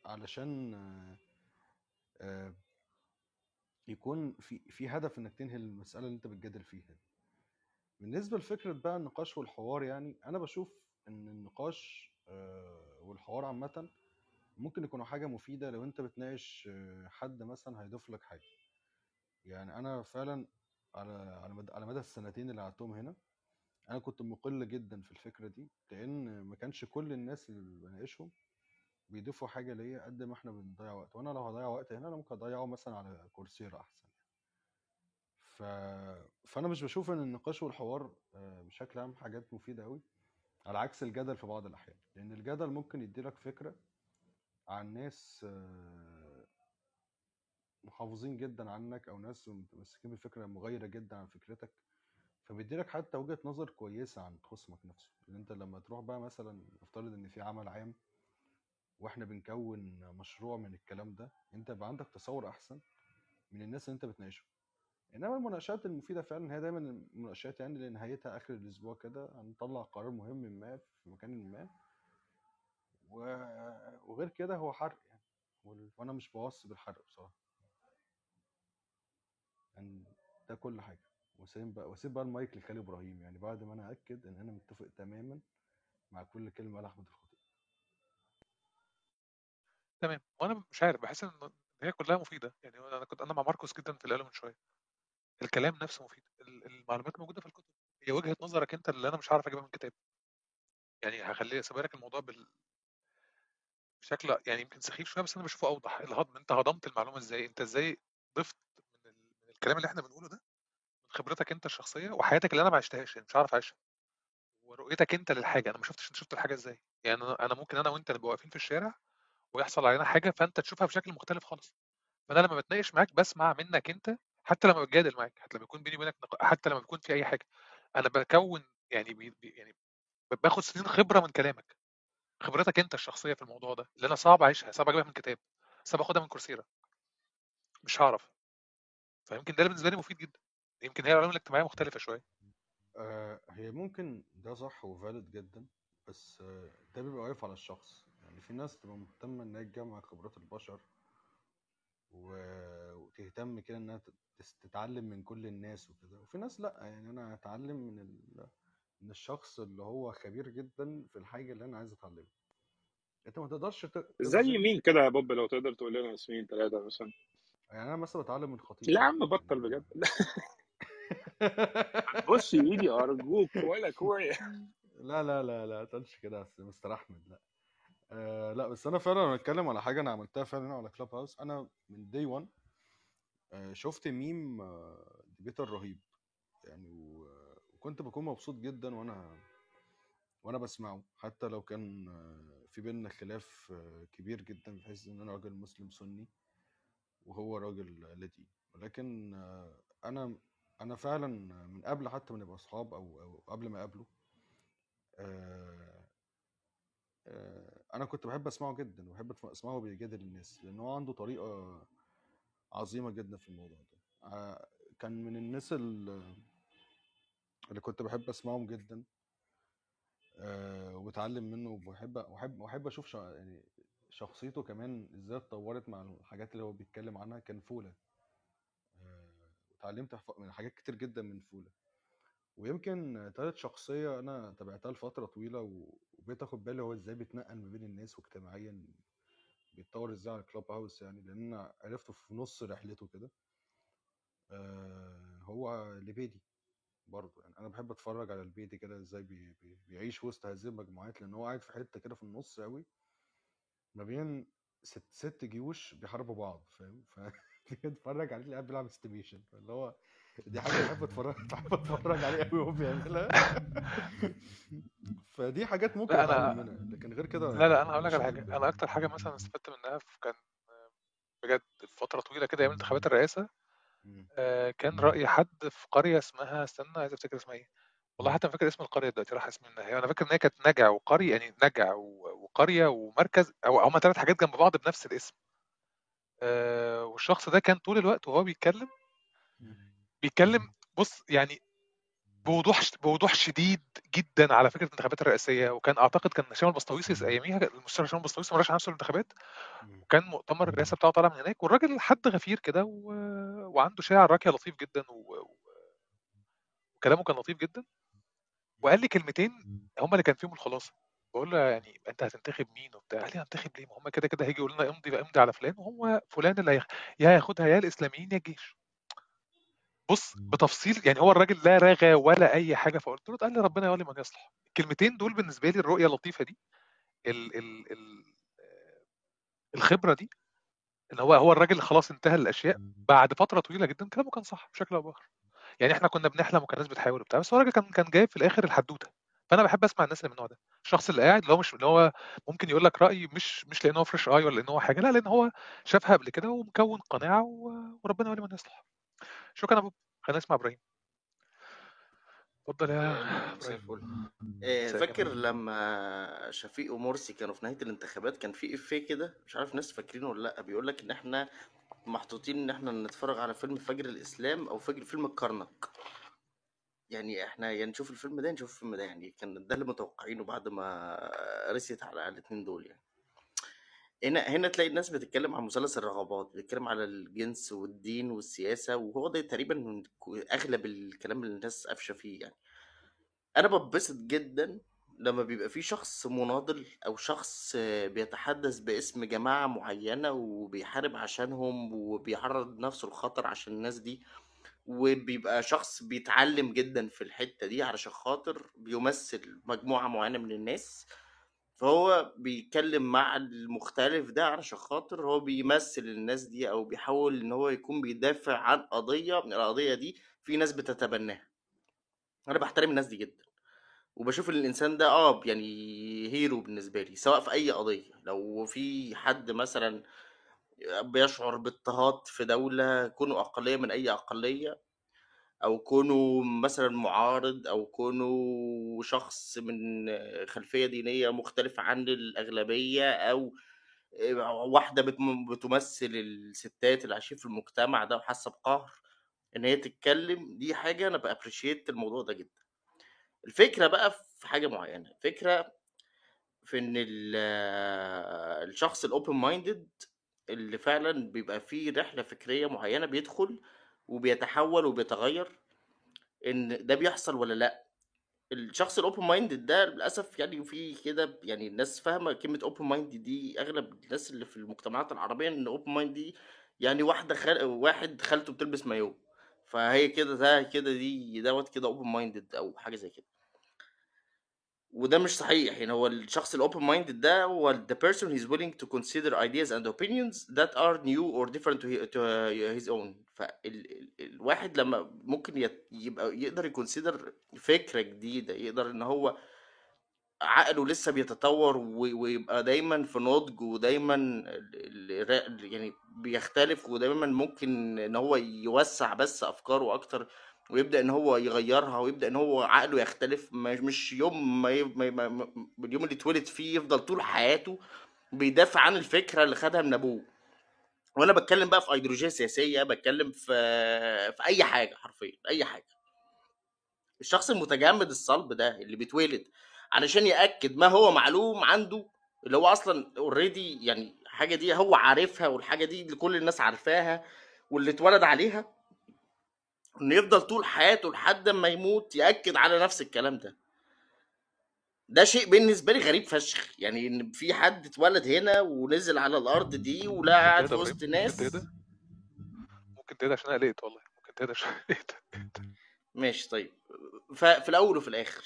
علشان يكون في في هدف إنك تنهي المسألة اللي أنت بتجادل فيها. بالنسبة لفكرة بقى النقاش والحوار يعني أنا بشوف إن النقاش آه، والحوار عامة ممكن يكونوا حاجة مفيدة لو أنت بتناقش آه، حد مثلا هيضيف لك حاجة يعني أنا فعلا على على مدى, على مدى السنتين اللي قعدتهم هنا أنا كنت مقل جدا في الفكرة دي لأن ما كانش كل الناس اللي بناقشهم بيضيفوا حاجة ليا قد ما إحنا بنضيع وقت وأنا لو هضيع وقت هنا أنا ممكن أضيعه مثلا على كورسيرا أحسن ف... فأنا مش بشوف إن النقاش والحوار آه، بشكل عام حاجات مفيدة قوي على عكس الجدل في بعض الأحيان. لأن الجدل ممكن يديلك فكرة عن ناس آه، محافظين جدا عنك أو ناس متمسكين بفكرة مغايرة جدا عن فكرتك فبيديلك حتى وجهة نظر كويسة عن خصمك نفسه. إن أنت لما تروح بقى مثلا نفترض إن في عمل عام وإحنا بنكون مشروع من الكلام ده أنت يبقى عندك تصور أحسن من الناس اللي أنت بتناقشهم. إنما المناقشات المفيدة فعلا هي دايما المناقشات يعني اللي نهايتها آخر الأسبوع كده هنطلع قرار مهم ما في مكان ما. و... وغير كده هو حرق يعني وال- وأنا مش بوصي بالحرق بصراحة. يعني ده كل حاجة. وسيب بقى واسيب بقى المايك لخالد إبراهيم يعني بعد ما أنا اكد إن أنا متفق تماما مع كل كلمة قالها احمد الخطيب. تمام. وأنا مش عارف بحس إن إن هي كلها مفيدة. يعني أنا كنت أنا مع ماركوس جدا في قاله من شوية. الكلام نفسه مفيد. ال- المعلومات موجودة في الكتب. هي وجهة نظرك أنت اللي أنا مش عارف أجيبها من كتاب. يعني هخلي أسيبها لك الموضوع بال... بشكل يعني يمكن سخيف شوية بس أنا بشوفه أوضح. الهضم أنت هضمت المعلومة إزاي؟ أنت إزاي ضفت من, ال... من الكلام اللي إحنا بنقوله ده من خبرتك أنت الشخصية وحياتك اللي أنا ما عشتهاش يعني مش عارف اعيشها ورؤيتك أنت للحاجة. أنا ما شفتش أنت شفت الحاجة إزاي؟ يعني أنا ممكن أنا وأنت نبقى واقفين في الشارع ويحصل علينا حاجة فأنت تشوفها بشكل مختلف خالص. فأنا لما بتناقش معاك بسمع منك أنت حتى لما بتجادل معاك حتى لما يكون بيني وبينك. حتى لما بيكون في أي حاجة. أنا بكون يعني بي... يعني باخد سنين خبرة من كلامك. خبرتك أنت الشخصية في الموضوع ده اللي أنا صعب أعيشها صعب أجيبها من كتاب صعب أخدها من كورسيرا. مش هعرف. فيمكن ده بالنسبة لي مفيد جدا. يمكن هي العلوم الاجتماعية مختلفة شوية. آه، هي ممكن ده صح وفالid جدا بس ده بيبقى واقف على الشخص. يعني في ناس تبقى مهتمة إنها تجمع خبرات البشر و- وتهتم كده إنها تت- تتعلم من كل الناس وكده. وفي ناس لأ يعني أنا هتعلم من ال... من الشخص اللي هو خبير جدا في الحاجة اللي أنا عايز أتعلمها. أنت ما تقدرش ت- زي مين كده يا بوب لو تقدر تقول لنا اسمين ثلاثة مثلا؟ يعني أنا مثلا بتعلم من خطيب. لا يا عم بطل بجد. بص إيدي أرجوك ولا كوره لا لا لا لا تقولش كده بس مستر أحمد لا. آه لا بس أنا فعلا بتكلم على حاجة أنا عملتها فعلا على Clubhouse أنا من day 1 آه شفت ميم آه debater رهيب. يعني و- وكنت بكون مبسوط جدا وأنا وأنا بسمعه. حتى لو كان آه في بيننا خلاف آه كبير جدا بحيث إن أنا راجل مسلم سني وهو راجل لا ديني. ولكن آه أنا أنا فعلا من قبل حتى ما نبقى أصحاب أو قبل ما اقابله آه آه، أنا كنت بحب أسمعه جدا وبحب أسمعه بيجادل الناس لأن هو عنده طريقة عظيمة جدا في الموضوع ده. آه، كان من الناس ال- اللي كنت بحب أسمعهم جدا آه، وبتعلم منه وبحب وحب وحب أشوف يعني شخصيته كمان إزاي اتطورت مع الحاجات اللي هو بيتكلم عنها. كان فولة. آه، واتعلمت ف- من حاجات كتير جدا من فولة. ويمكن تالت شخصية أنا تابعتها لفترة طويلة وبقيت آخد بالي هو إزاي بيتنقل ما بين الناس واجتماعيا بيتطور إزاي على Clubhouse يعني؟ لأن أنا عرفته في نص رحلته كده. آه هو لبيدي برضه يعني. أنا بحب أتفرج على البيدي كده إزاي بي بي بيعيش وسط هذه المجموعات لأن هو قاعد في حتة كده في النص أوي. ما بين ست ست جيوش بيحاربوا بعض فاهم؟ ف تتفرج عليه قاعد بيلعب استيميشن اللي هو دي حاجة بحب اتفرج بحب أتفرج عليه قوي وهو بيعملها. فدي حاجات ممكن لا أنا منها لكن غير كده لا لا أنا هقول لك على حاجة. أنا أكتر حاجة مثلا استفدت منها كان بجد فترة طويلة كده أيام انتخابات الرئاسة. آه، كان رأي حد في قرية اسمها استنى عايز أفتكر اسمها إيه. والله حتى فاكر اسم القرية دلوقتي راح اسمي منها. هي أنا فاكر إن هي كانت نجع وقرية يعني نجع وقرية ومركز أو هما ثلاث حاجات جنب بعض بنفس الاسم. آه، والشخص ده كان طول الوقت وهو بيتكلم بيتكلم بص يعني بوضوح بوضوح شديد جدا على فكرة الانتخابات الرئاسية وكان أعتقد كان هشام البسطويسي أياميها المستشار هشام البسطويسي ما راحش نفسه الانتخابات. وكان مؤتمر الرئاسة بتاعه طالع من هناك والراجل حد غفير كده و... وعنده شاعر راقية لطيف جدا و... وكلامه كان لطيف جدا وقال لي كلمتين هم اللي كان فيهم الخلاصة. بقول له يعني أنت هتنتخب مين وبتاع؟ قال لي هنتخب ليه؟ ما هم كده كده هيجي يقول لنا امضي امضي على فلان وهو فلان اللي هيخ... يا هياخدها يا الإسلاميين يا الجيش. بص بتفصيل يعني هو الراجل لا رغى ولا أي حاجة فقلت له قال لي ربنا يولي من يصلح. الكلمتين دول بالنسبة لي الرؤية اللطيفة دي ال... ال... ال... الخبرة دي إن هو هو الراجل خلاص انتهى الأشياء بعد فترة طويلة جدا كلامه كان صح بشكل أو بآخر. يعني إحنا كنا بنحلم وكان الناس بتحاول وبتاع بس هو الراجل كان كان جايب في الآخر الحدوتة. فأنا بحب أسمع الناس اللي من النوع ده. الشخص اللي قاعد اللي هو مش اللي هو ممكن يقول لك رأي مش مش لأن هو فريش اي ولا لأن هو حاجة لا لأن هو شافها قبل كده ومكون قناعة. وربنا يولي من يصلح. شكرا يا أبو. خلينا نسمع إبراهيم. اتفضل يا آه، إبراهيم. مساء فاكر لما شفيق ومرسي كانوا في نهاية الانتخابات كان في إفيه كده؟ مش عارف ناس فاكرينه ولا لأ. بيقول لك إن إحنا محطوطين إن إحنا نتفرج على فيلم فجر الإسلام أو فجر فيلم الكرنك. يعني إحنا يا نشوف الفيلم ده يا نشوف الفيلم ده. يعني كان ده اللي متوقعينه بعد ما رست على الاتنين دول يعني. هنا هنا تلاقي الناس بتتكلم عن مثلث الرغبات بتتكلم على الجنس والدين والسياسة وهو ده تقريبا من أغلب الكلام اللي الناس قافشة فيه يعني. أنا ببسط جدا لما بيبقى في شخص مناضل أو شخص بيتحدث باسم جماعة معينة وبيحارب عشانهم وبيعرض نفسه لخطر عشان الناس دي وبيبقى شخص بيتعلم جدا في الحتة دي علشان خاطر بيمثل مجموعة معينة من الناس فهو بيتكلم مع المختلف ده علشان خاطر هو بيمثل الناس دي أو بيحاول إن هو يكون بيدافع عن قضية من القضية دي في ناس بتتبناها. أنا بحترم الناس دي جدا. وبشوف إن الإنسان ده آه يعني هيرو بالنسبة لي سواء في أي قضية. لو في حد مثلا بيشعر باضطهاد في دولة كونه أقلية من أي أقلية أو كونه مثلا معارض أو كونه شخص من خلفية دينية مختلفة عن الأغلبية أو واحدة بتم- بتمثل الستات اللي عايشين في المجتمع ده وحاسة بقهر إن هي تتكلم دي حاجة أنا با appreciate الموضوع ده جدا. الفكرة بقى في حاجة معينة الفكرة في إن ال- الشخص ال open minded اللي فعلا بيبقى فيه رحلة فكرية معينة بيدخل وبيتحول وبيتغير إن ده بيحصل ولا لأ؟ الشخص ال open minded ده للأسف يعني في كده يعني الناس فاهمة كلمة open mind دي أغلب الناس اللي في المجتمعات العربية إن open mind دي يعني واحدة خل... واحد خالته بتلبس مايو فهي كده ده كده دي دوت كده open minded أو حاجة زي كده. وده مش صحيح. يعني هو الشخص ال open minded ده هو the person is willing to consider ideas and opinions that are new or different to, to his own. فالواحد لما ممكن يبقى يقدر يكونسيدر فكرة جديدة يقدر إن هو عقله لسه بيتطور ويبقى دايما في نضج ودايما يعني بيختلف ودايما ممكن إن هو يوسع بس أفكاره أكتر. ويبدأ إن هو يغيرها ويبدأ إن هو عقله يختلف مش يوم ما, ي- ما, ما, اليوم اللي اتولد فيه يفضل طول حياته بيدافع عن الفكرة اللي خدها من أبوه. وأنا بتكلم بقى في ايديولوجيه سياسية بتكلم في في أي حاجة حرفيا أي حاجة. الشخص المتجمد الصلب ده اللي بيتولد علشان يأكد ما هو معلوم عنده اللي هو أصلا already يعني حاجة دي هو عارفها والحاجة دي اللي كل الناس عارفاها واللي اتولد عليها انه يفضل طول حياته لحد ما يموت يأكد على نفس الكلام ده. ده شيء بالنسبة لي غريب فشخ. يعني إن في حد اتولد هنا ونزل على الأرض دي ولا ممكن قاعد في وسط ممكن ناس. تهدى. ممكن تهدى عشان أنا قلقت والله. ممكن تهدى شوية ماشي طيب. ففي الأول وفي الآخر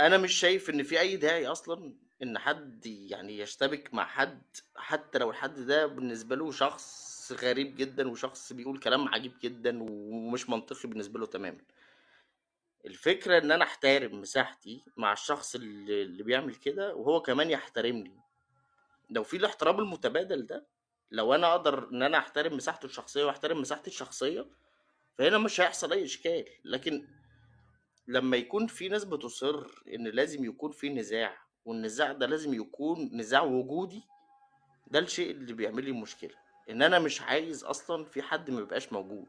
أنا مش شايف إن في أي داعي أصلا إن حد يعني يشتبك مع حد حتى لو الحد ده بالنسبة له شخص غريب جدا وشخص بيقول كلام عجيب جدا ومش منطقي بالنسبة له تماما. الفكرة إن أنا أحترم مساحتي مع الشخص اللي, اللي بيعمل كده وهو كمان يحترمني. لو في الاحترام المتبادل ده لو أنا أقدر إن أنا أحترم مساحته الشخصية وأحترم مساحتي الشخصية فهنا مش هيحصل أي إشكال. لكن لما يكون في ناس بتصر إن لازم يكون في نزاع والنزاع ده لازم يكون نزاع وجودي ده الشيء اللي بيعمل لي مشكلة. إن أنا مش عايز أصلا في حد ما يبقاش موجود.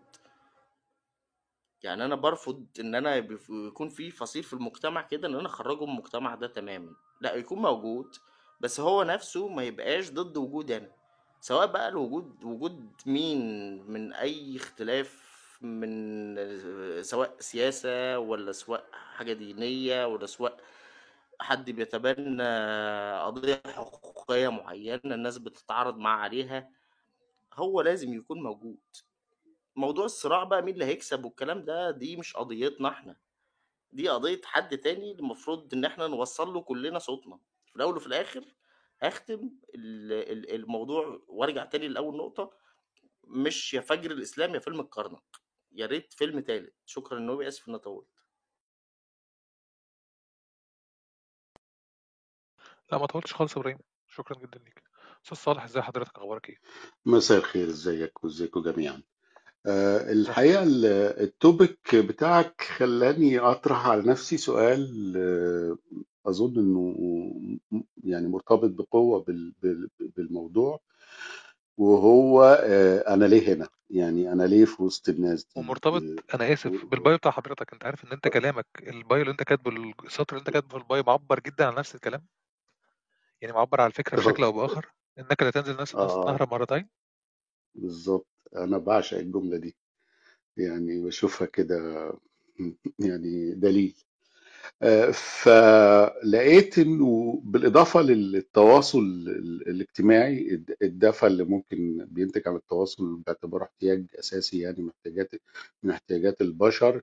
يعني أنا برفض إن أنا يكون في فصيل في المجتمع كده إن أنا أخرجه من المجتمع ده تماما. لا يكون موجود بس هو نفسه ما يبقاش ضد وجودي أنا. سواء بقى الوجود وجود مين من أي اختلاف من سواء سياسة ولا سواء حاجة دينية ولا سواء حد بيتبنى قضية حقوقية معينة الناس بتتعارض معاه عليها. هو لازم يكون موجود. موضوع الصراع بقى مين اللي هيكسب والكلام ده دي مش قضيتنا إحنا. دي قضية حد تاني المفروض إن إحنا نوصل له كلنا صوتنا. في الأول وفي الآخر هختم ال- ال- الموضوع وارجع تاني لأول نقطة. مش يا فجر الإسلام يا فيلم الكرنك. يا ريت فيلم تالت. شكرا نوبي اسف اني طولت. لا ما طولتش خالص يا إبراهيم. شكرا جدا ليك. أستاذ صالح ازي حضرتك؟ أخبارك إيه؟ مساء الخير إزيك وازيكم جميعا. آه، الحقيقة حضرتك ال- ال topic بتاعك خلاني أطرح على نفسي سؤال آه، أظن إنه م- يعني مرتبط بقوة بال- بال- بالموضوع وهو آه، أنا ليه هنا؟ يعني أنا ليه في وسط الناس دي؟ ومرتبط آه، أنا آسف بال bio بتاع حضرتك. أنت عارف إن أنت كلامك ال bio اللي أنت كاتبه السطر اللي أنت كاتبه في البايو معبر جدا عن نفس الكلام؟ يعني معبر على الفكرة بشكل أو بآخر؟ إنك لا تنزل نفس آه. النهر مرتين؟ بالظبط أنا بعشق الجملة دي. يعني بشوفها كده يعني دليل. آه، فلقيت إنه بالإضافة للتواصل ال- الاجتماعي الد- الدفع اللي ممكن بينتج عن التواصل باعتباره احتياج أساسي يعني من احتياجات من احتياجات البشر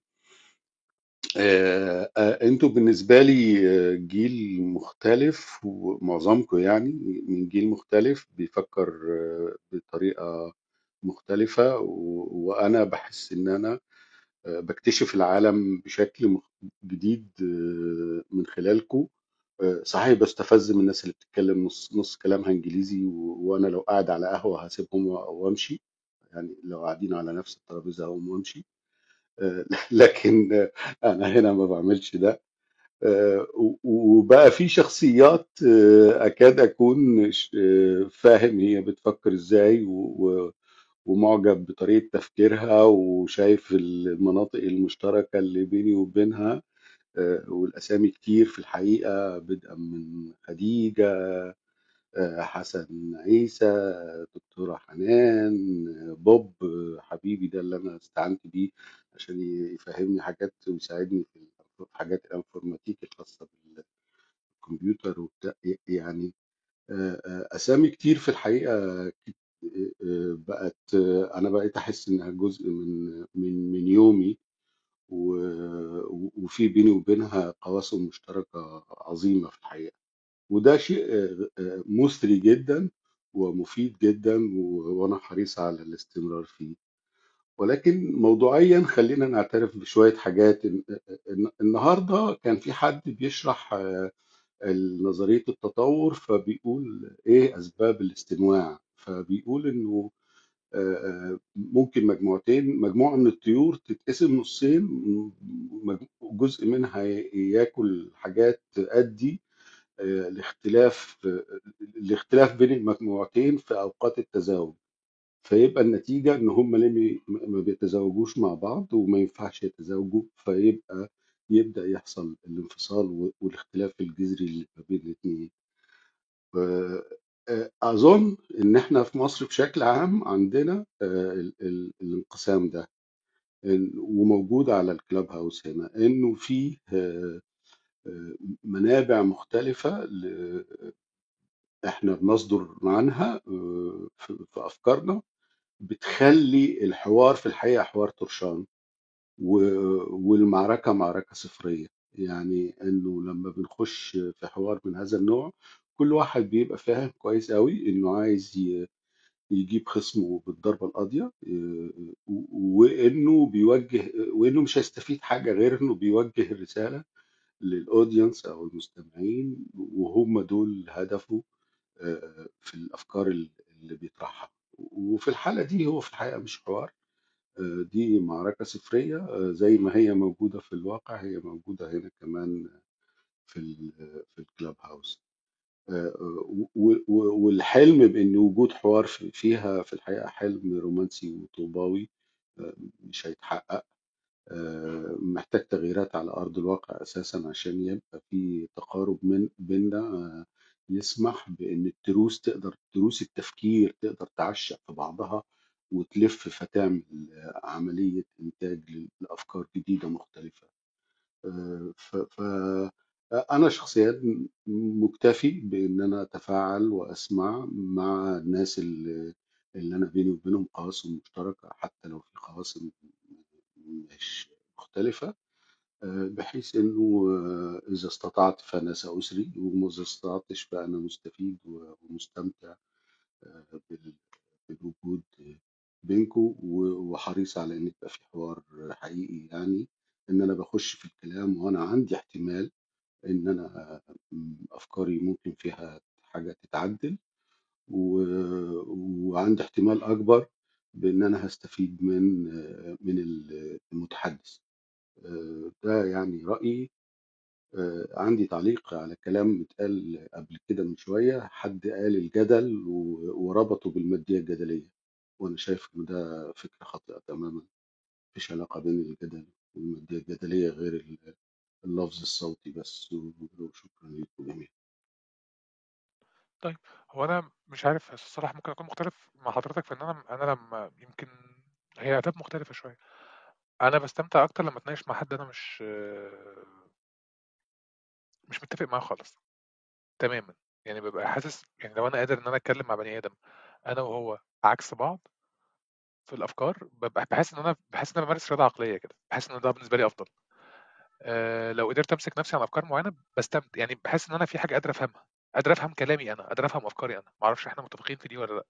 أنتوا بالنسبة لي آه، جيل مختلف ومعظمكم يعني من جيل مختلف بيفكر آه، بطريقة مختلفة وأنا بحس إن أنا آه، بكتشف العالم بشكل جديد آه، من خلالكم آه، صحيح بستفز من الناس اللي بتتكلم نص نص كلامها إنجليزي. وأنا لو قاعد على قهوة هسيبهم وأمشي يعني لو قاعدين على نفس الترابيزة هقوم وأمشي آه، لكن آه، أنا هنا ما بعملش ده. آه، وبقى في شخصيات آه، أكاد أكون فاهم هي بتفكر إزاي ومعجب بطريقة تفكيرها وشايف المناطق المشتركة اللي بيني وبينها والأسامي كتير في الحقيقة بدءا من خديجة آه، حسن عيسى دكتورة حنان بوب حبيبي ده اللي أنا استعنت بيه عشان يفهمني حاجات ويساعدني في حاجات الانفورماتيك الخاصة بالكمبيوتر وبتاع يعني أسامي كتير في الحقيقة بقت أنا بقيت أحس إنها جزء من من من يومي وفي بيني وبينها قواسم مشتركة عظيمة في الحقيقة. وده شيء آه، آه، مثري جدا ومفيد جدا و- وأنا حريص على الاستمرار فيه. ولكن موضوعيا خلينا نعترف بشوية حاجات. الن- الن- النهاردة كان في حد بيشرح آه، نظرية التطور فبيقول إيه أسباب الاستنواع فبيقول آه، آه، ممكن مجموعتين مجموعة من الطيور تتقسم نصين جزء منها ياكل حاجات تؤدي آه، لاختلاف آه، الاختلاف بين المجموعتين في أوقات التزاوج. فيبقى النتيجة إن هم ليه ما بيتزوجوش مع بعض وما ينفعش يتزوجوا فيبقى يبدأ يحصل الانفصال والاختلاف الجذري اللي ما بين الاثنين أظن إن إحنا في مصر بشكل عام عندنا آه، ال- ال- الانقسام ده وموجود على الكلاب هاوس هنا إنه في آه، آه، منابع مختلفة إحنا بنصدر عنها آه، في أفكارنا بتخلي الحوار في الحقيقة حوار طرشان و- والمعركة معركة صفرية. يعني إنه لما بنخش في حوار من هذا النوع كل واحد بيبقى فاهم كويس قوي إنه عايز يجيب خصمه بالضربة القاضية إيه، و- وإنه بيوجه وإنه مش هيستفيد حاجة غير إنه بيوجه الرسالة للاودينس أو المستمعين وهم دول هدفه آه، في الأفكار اللي بيطرحها. وفي الحالة دي هو في الحقيقة مش حوار. آه، دي معركة صفرية آه، زي ما هي موجودة في الواقع هي موجودة هنا كمان في في الكلاب هاوس والحلم بأن وجود حوار في- فيها في الحقيقة حلم رومانسي وطوباوي مش هيتحقق. محتاج تغييرات على أرض الواقع أساسا عشان يبقى في تقارب من بيننا آه، يسمح بأن التروس تقدر تروس التفكير تقدر تعشق في بعضها وتلف فتعمل آه، عملية إنتاج لأفكار جديدة مختلفة. آه، ف ف أنا شخصيا مكتفي بإن أنا أتفاعل وأسمع مع الناس اللي, اللي أنا بيني وبينهم قواسم مشتركة حتى لو في قواسم مش مختلفة آه، بحيث إنه آه، إذا استطعت فأنا سأسري وإذا استطعتش فأنا مستفيد ومستمتع آه، بال- بالوجود بينكم وحريص على إن يبقى في حوار حقيقي يعني إن أنا بخش في الكلام وأنا عندي احتمال إن أنا أفكاري ممكن فيها حاجة تتعدل وعندي احتمال أكبر بإن أنا هستفيد من آه، من المتحدث. آه، ده يعني رأيي. آه، عندي تعليق على كلام اتقال قبل كده من شوية. حد قال الجدل وربطه بالمادية الجدلية. وأنا شايف إن ده فكرة خاطئة تماما. مفيش علاقة بين الجدل والمادية الجدلية غير ال- اللفظ الصوتي بس. وشكرا لكم جميعا. طيب هو أنا مش عارف الصراحة ممكن أكون مختلف مع حضرتك في إن أنا أنا لما يمكن هي آداب مختلفة شوية. أنا باستمتع أكتر لما أتناقش مع حد أنا مش مش متفق معاه خالص. تماما. يعني ببقى حاسس يعني لو أنا قادر إن أنا أتكلم مع بني آدم أنا وهو عكس بعض في الأفكار ببقى باحس إن أنا باحس إن أنا بامارس رياضة عقلية كده. باحس إن ده بالنسبة لي أفضل. آآ لو قدرت أمسك نفسي على أفكار معينة باستمتع. يعني باحس إن أنا في حاجة قادر أفهمها. قادر أفهم كلامي أنا قادر أفهم أفكاري أنا. ما أعرفش إحنا متفقين في دي والّا لأ.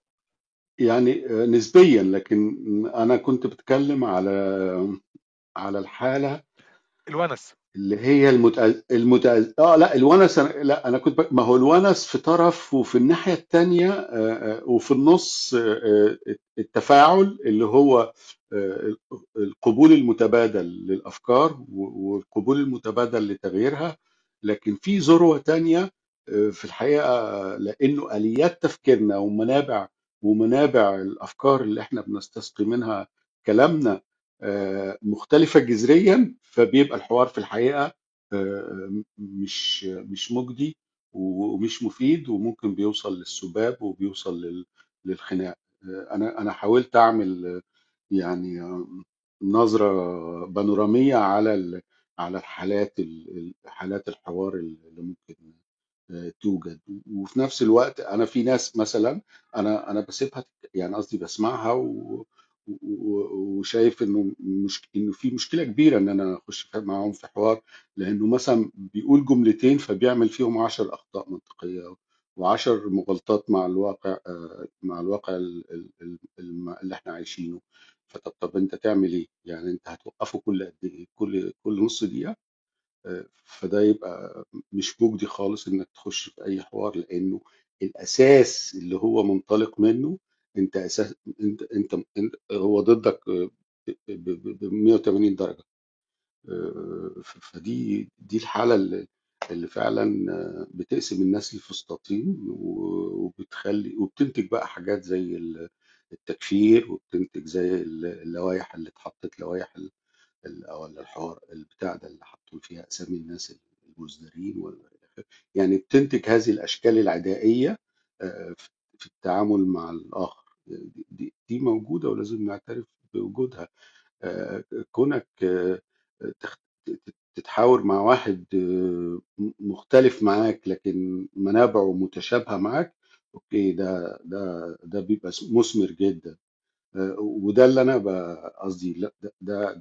يعني آه، نسبيا لكن أنا كنت بتكلم على على الحالة الونس. اللي هي المتأ... المتأ... آه لا الونس أنا... لا أنا كنت ب... ما هو الونس في طرف وفي الناحية الثانية آه آه وفي النص آه آه، التفاعل اللي هو آه القبول المتبادل للأفكار والقبول المتبادل لتغييرها. لكن في ذروة ثانية في الحقيقة لأنه آليات تفكيرنا ومنابع ومنابع الأفكار اللي إحنا بنستسقي منها كلامنا آه، مختلفة جذريا فبيبقى الحوار في الحقيقة آه، مش مش مجدي ومش مفيد وممكن بيوصل للسباب وبيوصل لل- للخناق. آه، أنا أنا حاولت أعمل آه، يعني آه، نظرة بانورامية على على الحالات ال- حالات الحوار اللي ممكن آه، توجد وفي نفس الوقت أنا في ناس مثلا أنا أنا بسيبها يعني قصدي بسمعها و وشايف إنه مش إنه في مشكلة كبيرة إن أنا أخش معاهم في حوار لأنه مثلا بيقول جملتين فبيعمل فيهم عشر أخطاء منطقية وعشر مغالطات مع الواقع آه، مع الواقع اللي إحنا عايشينه فطب طب أنت تعمل إيه؟ يعني أنت هتوقفه كل قد إيه؟ كل كل نص دقيقة فده يبقى مش مجدي خالص إنك تخش في أي حوار لأنه الأساس اللي هو منطلق منه أنت أساس أنت أنت, أنت هو ضدك ب ب- ب 180 درجة. آه، فدي دي الحالة اللي اللي فعلا بتقسم الناس لفسطاطين وبتخلي وبتنتج بقى حاجات زي ال- التكفير وبتنتج زي ال- اللوائح اللي اتحطت لوائح ولا الحوار البتاع ده اللي حطوا فيها أسامي الناس المزدرين. يعني بتنتج هذه الأشكال العدائية آه، في التعامل مع الآخر دي, موجودة ولازم نعترف بوجودها كونك تتحاور مع واحد مختلف معاك لكن منابعه متشابهة معاك أوكي ده ده ده بيبقى مثمر جدا وده اللي أنا قصدي ده ده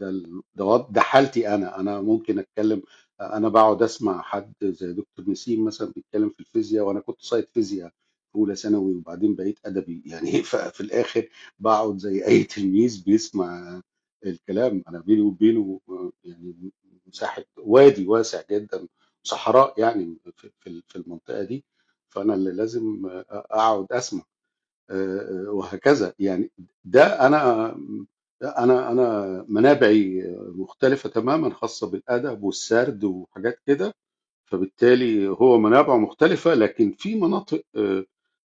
ده ده حالتي أنا. أنا ممكن أتكلم أنا بقعد أسمع حد زي دكتور نسيم مثلا بيتكلم في الفيزياء وأنا كنت سايب فيزياء في أولى ثانوي وبعدين بقيت أدبي. يعني ففي الآخر بقعد زي أي تلميذ بيسمع الكلام. أنا بيني وبينه يعني مساحة وادي واسع جدا صحراء يعني في المنطقة دي. فأنا اللي لازم أقعد أسمع. وهكذا. يعني ده أنا أنا أنا منابعي مختلفة تماما خاصة بالأدب والسرد وحاجات كده. فبالتالي هو منابعه مختلفة لكن في مناطق آه،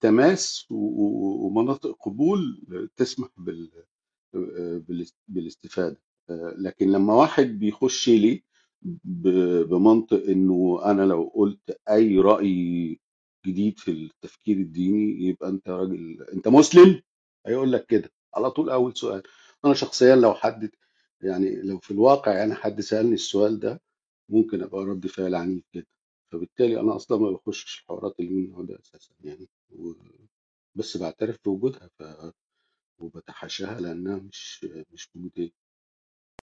تماس ومناطق قبول تسمح بال بالإس- بالاستفادة. آه، لكن لما واحد بيخش لي بمنطق إنه أنا لو قلت أي رأي جديد في التفكير الديني يبقى أنت راجل أنت مسلم؟ هيقول لك كده. على طول أول سؤال. أنا شخصيا لو حد يعني لو في الواقع يعني حد سألني السؤال ده ممكن أبقى رد فعل عنيف جدا. فبالتالي أنا أصلا ما بخشش الحوارات اللي من ده أساسا يعني. و- بس بعترف بوجودها ف وبتحاشاها لأنها مش مش مجدية.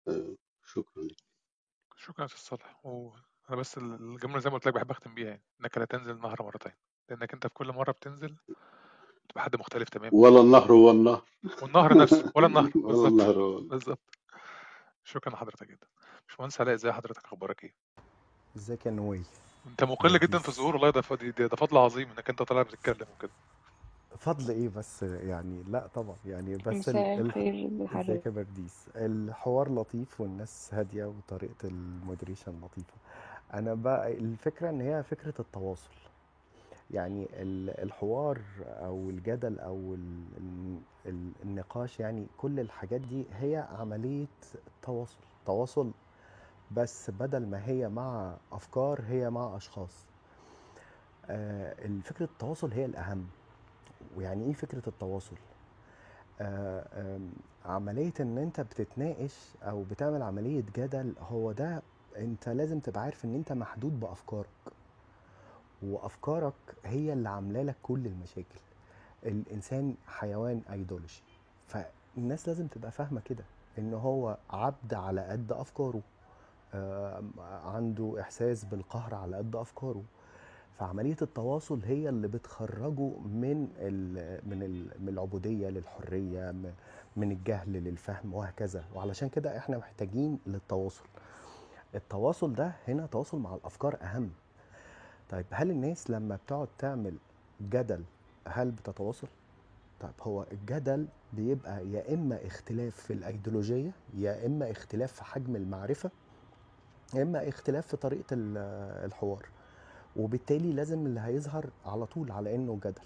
آه، شكرا لك شكرا أستاذ صالح وأنا بس ال- الجملة زي ما قلت لك بحب أختم بيها يعني إنك لا تنزل النهر مرتين لأنك أنت في كل مرة بتنزل تبقى حد مختلف تماما. ولا النهر هو النهر. والنهر نفسه ولا النهر. ولا بالظبط. النهر هو النهر. بالظبط. شكرا لحضرتك جدا. باشمهندس علاء ازي حضرتك أخبارك إيه؟ إزيك يا نوي أنت مقل جدا في الظهور والله ده ف- دي- ده فضل عظيم إنك أنت طالع بتتكلم وكده. فضل إيه بس يعني لأ طبعا يعني بس ال... مساء ال... الخير إزيك يا برديس؟ الحوار لطيف والناس هادية وطريقة ال moderation لطيفة. أنا بقى الفكرة إن هي فكرة التواصل. يعني ال- الحوار أو الجدل أو ال- ال- ال- النقاش يعني كل الحاجات دي هي عملية تواصل. تواصل بس بدل ما هي مع أفكار هي مع أشخاص. آه، فكرة التواصل هي الأهم. ويعني إيه فكرة التواصل؟ آه، آم، عملية إن أنت بتتناقش أو بتعمل عملية جدل هو ده انت لازم تبقى عارف ان انت محدود بأفكارك. وأفكارك هي اللي عاملة لك كل المشاكل. الإنسان حيوان ايديولوجي. فالناس لازم تبقى فاهمة كده إن هو عبد على قد أفكاره. آم، عنده إحساس بالقهر على قد أفكاره. فعملية التواصل هي اللي بتخرجه من ال من ال من العبودية للحرية من الجهل للفهم وهكذا. وعلشان كده إحنا محتاجين للتواصل. التواصل ده هنا تواصل مع الأفكار أهم. طيب هل الناس لما بتقعد تعمل جدل هل بتتواصل؟ طيب هو الجدل بيبقى يا إما اختلاف في الأيديولوجية يا إما اختلاف في حجم المعرفة يا إما اختلاف في طريقة ال- الحوار. وبالتالي لازم اللي هيظهر على طول على إنه جدل.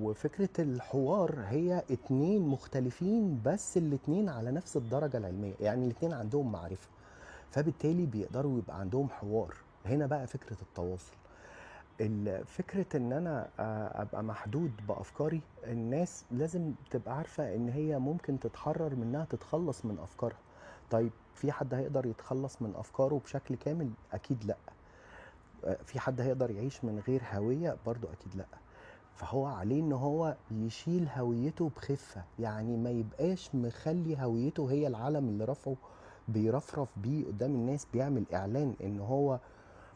وفكرة الحوار هي اتنين مختلفين بس الاتنين على نفس الدرجة العلمية يعني الاتنين عندهم معرفة. فبالتالي بيقدروا يبقى عندهم حوار. هنا بقى فكرة التواصل. ال- فكرة إن أنا أبقى محدود بأفكاري الناس لازم تبقى عارفة إن هي ممكن تتحرر منها تتخلص من أفكارها. طيب في حد هيقدر يتخلص من أفكاره بشكل كامل؟ أكيد لأ. في حد هيقدر يعيش من غير هوية؟ برضو أكيد لأ. فهو عليه إن هو يشيل هويته بخفة. يعني ما يبقاش مخلي هويته هي العلم اللي رفعه بيرفرف بيه قدام الناس بيعمل إعلان إن هو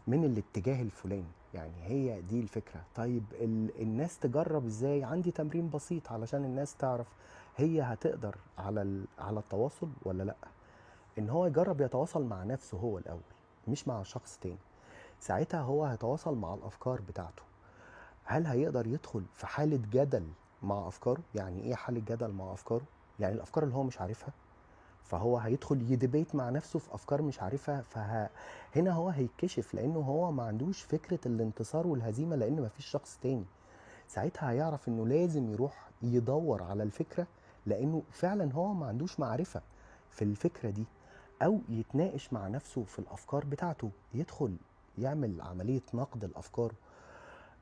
من الاتجاه الفلاني. يعني هي دي الفكرة. طيب ال... الناس تجرب إزاي؟ عندي تمرين بسيط علشان الناس تعرف هي هتقدر على ال... على التواصل ولا لأ. إن هو يجرب يتواصل مع نفسه هو الأول مش مع شخص تاني. ساعتها هو هيتواصل مع الأفكار بتاعته. هل هيقدر يدخل في حالة جدل مع أفكاره؟ يعني إيه حالة جدل مع أفكاره؟ يعني الأفكار اللي هو مش عارفها. فهو هيدخل يدبيت مع نفسه في أفكار مش عارفها فهنا هو هيتكشف لأنه هو ما عندوش فكرة الانتصار والهزيمة لأن مفيش شخص تاني. ساعتها هيعرف إنه لازم يروح يدور على الفكرة لأنه فعلا هو ما عندوش معرفة في الفكرة دي أو يتناقش مع نفسه في الأفكار بتاعته. يدخل يعمل عملية نقد الأفكار.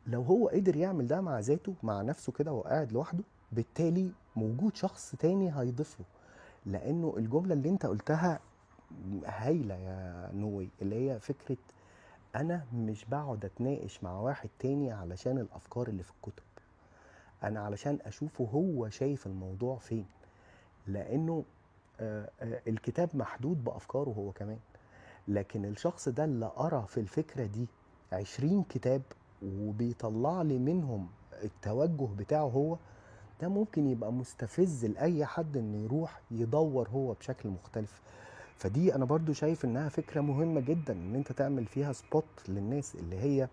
لو هو قدر يعمل ده مع ذاته مع نفسه كده وهو قاعد لوحده بالتالي موجود شخص تاني هيضيف له. لأنه الجملة اللي أنت قلتها هايلة يا نوي اللي هي فكرة أنا مش بقعد أتناقش مع واحد تاني علشان الأفكار اللي في الكتب. أنا علشان اشوفه هو شايف الموضوع فين. لأنه آه، آه، الكتاب محدود بأفكاره هو كمان. لكن الشخص ده اللي قرأ في الفكرة دي عشرين كتاب وبيطلع لي منهم التوجه بتاعه هو ده ممكن يبقى مستفز لأي حد إنه يروح يدور هو بشكل مختلف. فدي أنا برضو شايف إنها فكرة مهمة جدا إن أنت تعمل فيها سبوت للناس اللي هي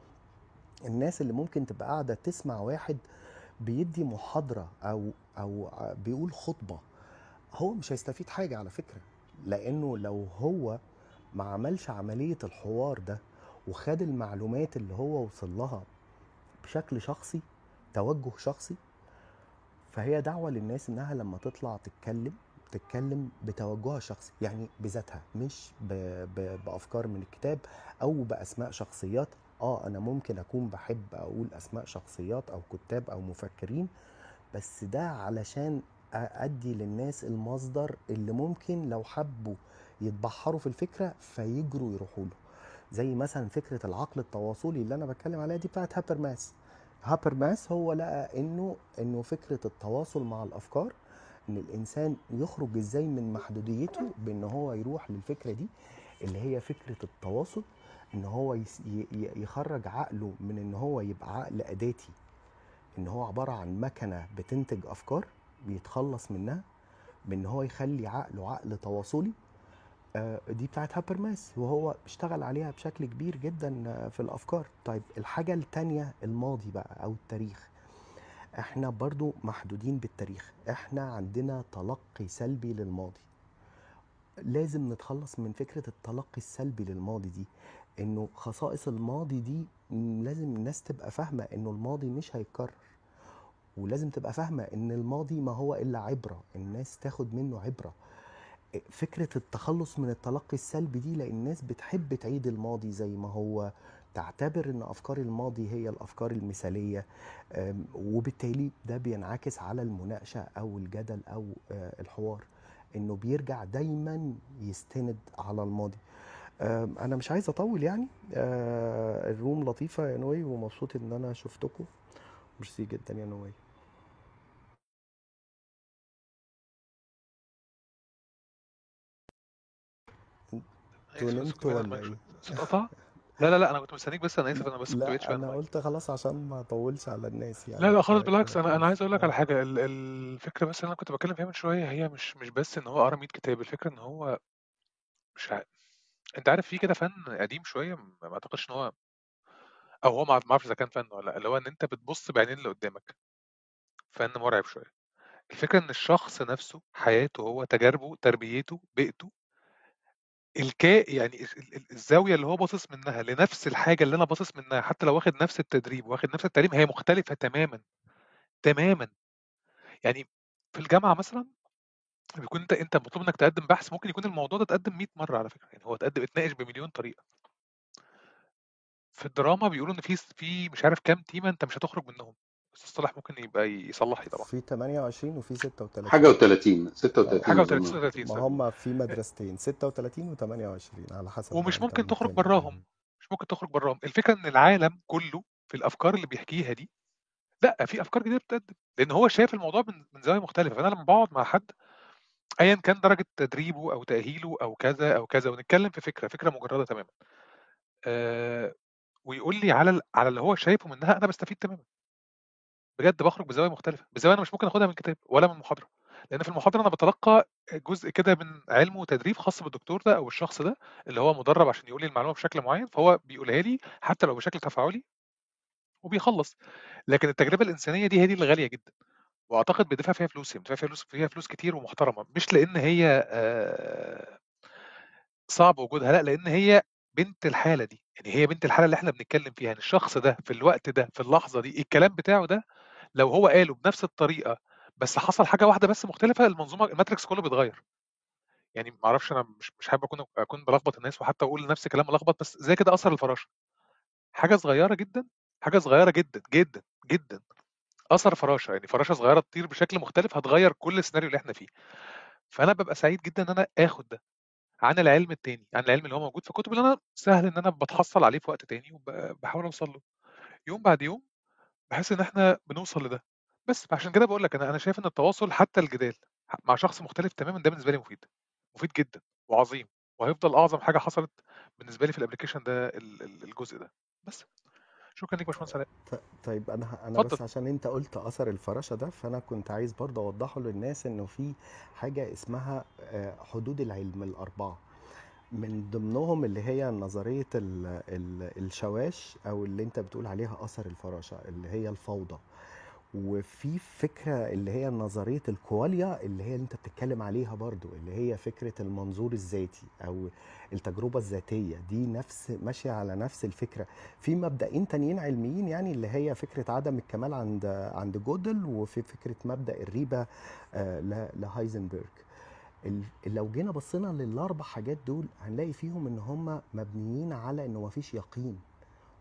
الناس اللي ممكن تبقى قاعدة تسمع واحد بيدي محاضرة أو أو بيقول خطبة. هو مش هيستفيد حاجة على فكرة لأنه لو هو ما عملش عملية الحوار ده وخد المعلومات اللي هو وصل لها بشكل شخصي توجه شخصي فهي دعوة للناس إنها لما تطلع تتكلم تتكلم بتوجهها الشخصي يعني بذاتها مش ب... ب... بأفكار من الكتاب أو بأسماء شخصيات. آه أنا ممكن أكون بحب أقول أسماء شخصيات أو كتاب أو مفكرين بس ده علشان أدي للناس المصدر اللي ممكن لو حبوا يتبحروا في الفكرة فيجروا يروحوا له. زي مثلا فكرة العقل التواصلي اللي أنا بتكلم عليها دي بتاعت هابرماس هابرماس هو لقى إنه إنه فكرة التواصل مع الأفكار إن الإنسان يخرج إزاي من محدوديته بإن هو يروح للفكرة دي اللي هي فكرة التواصل إن هو يخرج عقله من إن هو يبقى عقل أداتي. إن هو عبارة عن مكنة بتنتج أفكار بيتخلص منها بإن هو يخلي عقله عقل تواصلي دي بتاعت هابرماس وهو اشتغل عليها بشكل كبير جدا آه، في الأفكار. طيب الحاجة التانية الماضي بقى أو التاريخ. إحنا برضو محدودين بالتاريخ. إحنا عندنا تلقي سلبي للماضي. لازم نتخلص من فكرة التلقي السلبي للماضي دي إنه خصائص الماضي دي لازم الناس تبقى فاهمة إنه الماضي مش هيتكرر. ولازم تبقى فاهمة إن الماضي ما هو إلا عبرة. الناس تاخد منه عبرة. فكرة التخلص من التلقي السلبي دي لأن الناس بتحب تعيد الماضي زي ما هو تعتبر إن أفكار الماضي هي الأفكار المثالية أم، وبالتالي ده بينعكس على المناقشة أو الجدل أو آه، الحوار إنه بيرجع دايما يستند على الماضي. أنا مش عايز أطول يعني. آه، الروم لطيفة يا نوي ومبسوط إن أنا شفتكم. ميرسي جدا يا نوي. كمان ولا إيه؟ لا لا لا أنا كنت مستنيك بس أنا آسف أنا بس كنت لا شوية عن أنا قلت خلاص عشان ما أطولش على الناس لا يعني لا خالص بالعكس أنا أنا عايز أقول لك على حاجة ال- الفكرة بس اللي أنا كنت بتكلم فيها من شوية هي مش مش بس إن هو قرأ 100 كتاب الفكرة إن هو مش ع... أنت عارف في كده فن قديم شوية م ما أعتقدش إن هو أو هو ما أعرفش إذا كان فن والّا لأ، اللي هو إن أنت بتبُص بعينين اللي قدّامك. فن مرعب شوية. الفكرة إن الشخص نَفْسه، حياته هو، تجاربه، تربيته، بيئته الكا يعني الزاوية اللي هو باصص منها لنفس الحاجة اللي أنا باصص منها، حتى لو واخد نفس التدريب، واخد نفس التعليم، هي مختلفة تمامًا، تمامًا. يعني في الجامعة مثلًا بيكون أنت أنت مطلوب إنك تقدّم بحث، ممكن يكون الموضوع ده اتقدّم 100 مرّة على فكرة، يعني هو اتقد اتناقش بمليون طريقة. في الدراما بيقولوا إن في في مش عارف كام تيمة أنت مش هتخرج منهم، أستاذ صالح ممكن يبقى يصلّح لي طبعًا. في 28 وفي 36 حاجة و30 آه، 36 حاجة و30 أظن 36 ما. هم في مدرستين 36 و28 على حسب ومش انت ممكن تخرج براهم، مش ممكن تخرج براهم. الفكرة إن العالم كُلّه في الأفكار اللي بيحكيها دي، لأ، في أفكار جديدة بتتقدّم، لإن هو شايف الموضوع من من زاوية مختلفة، فأنا لمّا باقعد مع حد أيًا كان درجة تدريبه أو تأهيله أو كذا، أو كذا، ونتكلّم في فكرة، فكرة مجردة تمامًا، آآ ويقول لي على ال على اللي هو شايفه منها، أنا باستفيد تمامًا. بجد باخرج بزوايا مختلفة، بزوايا أنا مش ممكن آخُدها من كتاب ولا من محاضرة، لإن في المحاضرة أنا باتلقّى جزء كده من علم وتدريب خاص بالدكتور ده أو الشخص ده، اللي هو مُدرّب عشان يقول لي المعلومة بشكل معيّن، فهو بيقولها لي حتى لو بشكل تفاعلي وبيخلّص. لكن التجربة الإنسانية دي هي دي اللي غالية جدًا، وأعتقد بيدفع فيها فلوس، يعني بيدفع فيها فلوس فيها فلوس كتير ومحترمة، مش لإن هي صعب وجودها، لأ، لإن هي بنت الحالة دي، يعني هي بنت الحالة اللي إحنا بنتكلّم فيها، يعني الشخص ده في الوقت ده، في اللحظة دي، الكلام بتاعه ده لو هو قاله بنفس الطريقة، بس حصل حاجة واحدة بس مختلفة، المنظومة الmatrix كُلّه بيتغيّر. يعني ما أعرفش أنا مش مش حابب أكون أكون بالخبط الناس وحتى أقول نفس كلام ملخبط، بس زي كده أثر الفراشة. حاجة صغيّرة جدًا، حاجة صغيّرة جدًا، جدًا، جدًا، أثر فراشة، يعني فراشة صغيّرة تطير بشكل مختلف هتغيّر كل السيناريو اللي إحنا فيه. فأنا بابقى سعيد جدًا إن أنا آخُد ده، عن العلم التاني، عن العلم اللي هو موجود في الكُتب اللي أنا سهل إن أنا باتحصّل عليه في وقت تاني وب باحاول أوصل له. يوم بعد يوم باحس إن إحنا بنوصل لده. بس، فعشان كده باقول لك أنا أنا شايف إن التواصل حتى الجدال ح مع شخص مختلف تمامًا ده بالنسبة لي مفيد، مفيد جدًا وعظيم، وهيفضل أعظم حاجة حصلت بالنسبة لي في الapplication ده ال ال الجزء ده. بس. شكرًا ليك يا باشمهندس علاء. ط طيب أنا ه أنا اتفضل. بس عشان أنت قُلت أثر الفراشة ده، فأنا كنت عايز برضه أوضّحه للناس إنه في حاجة اسمها آآ حدود العلم ال4 من ضمنهم اللي هي ال الشواش أو اللي أنت بتقول عليها أثر الفراشة، اللي هي الفوضى. وفي فكرة اللي هي نظرية الكواليا اللي هي اللي أنت بتتكلم عليها برضه، اللي هي فكرة المنظور الذاتي أو التجربة الذاتية، دي نفس ماشية على نفس الفكرة. في مبدئين تانيين علميين يعني اللي هي فكرة عدم الكمال عند عند جودل، وفي فكرة مبدأ الريبة آآ ل لهايزنبرج. لو جينا بصينا لل4 حاجات دول، هنلاقي فيهم إن هم مبنيين على إنه ما فيش يقين،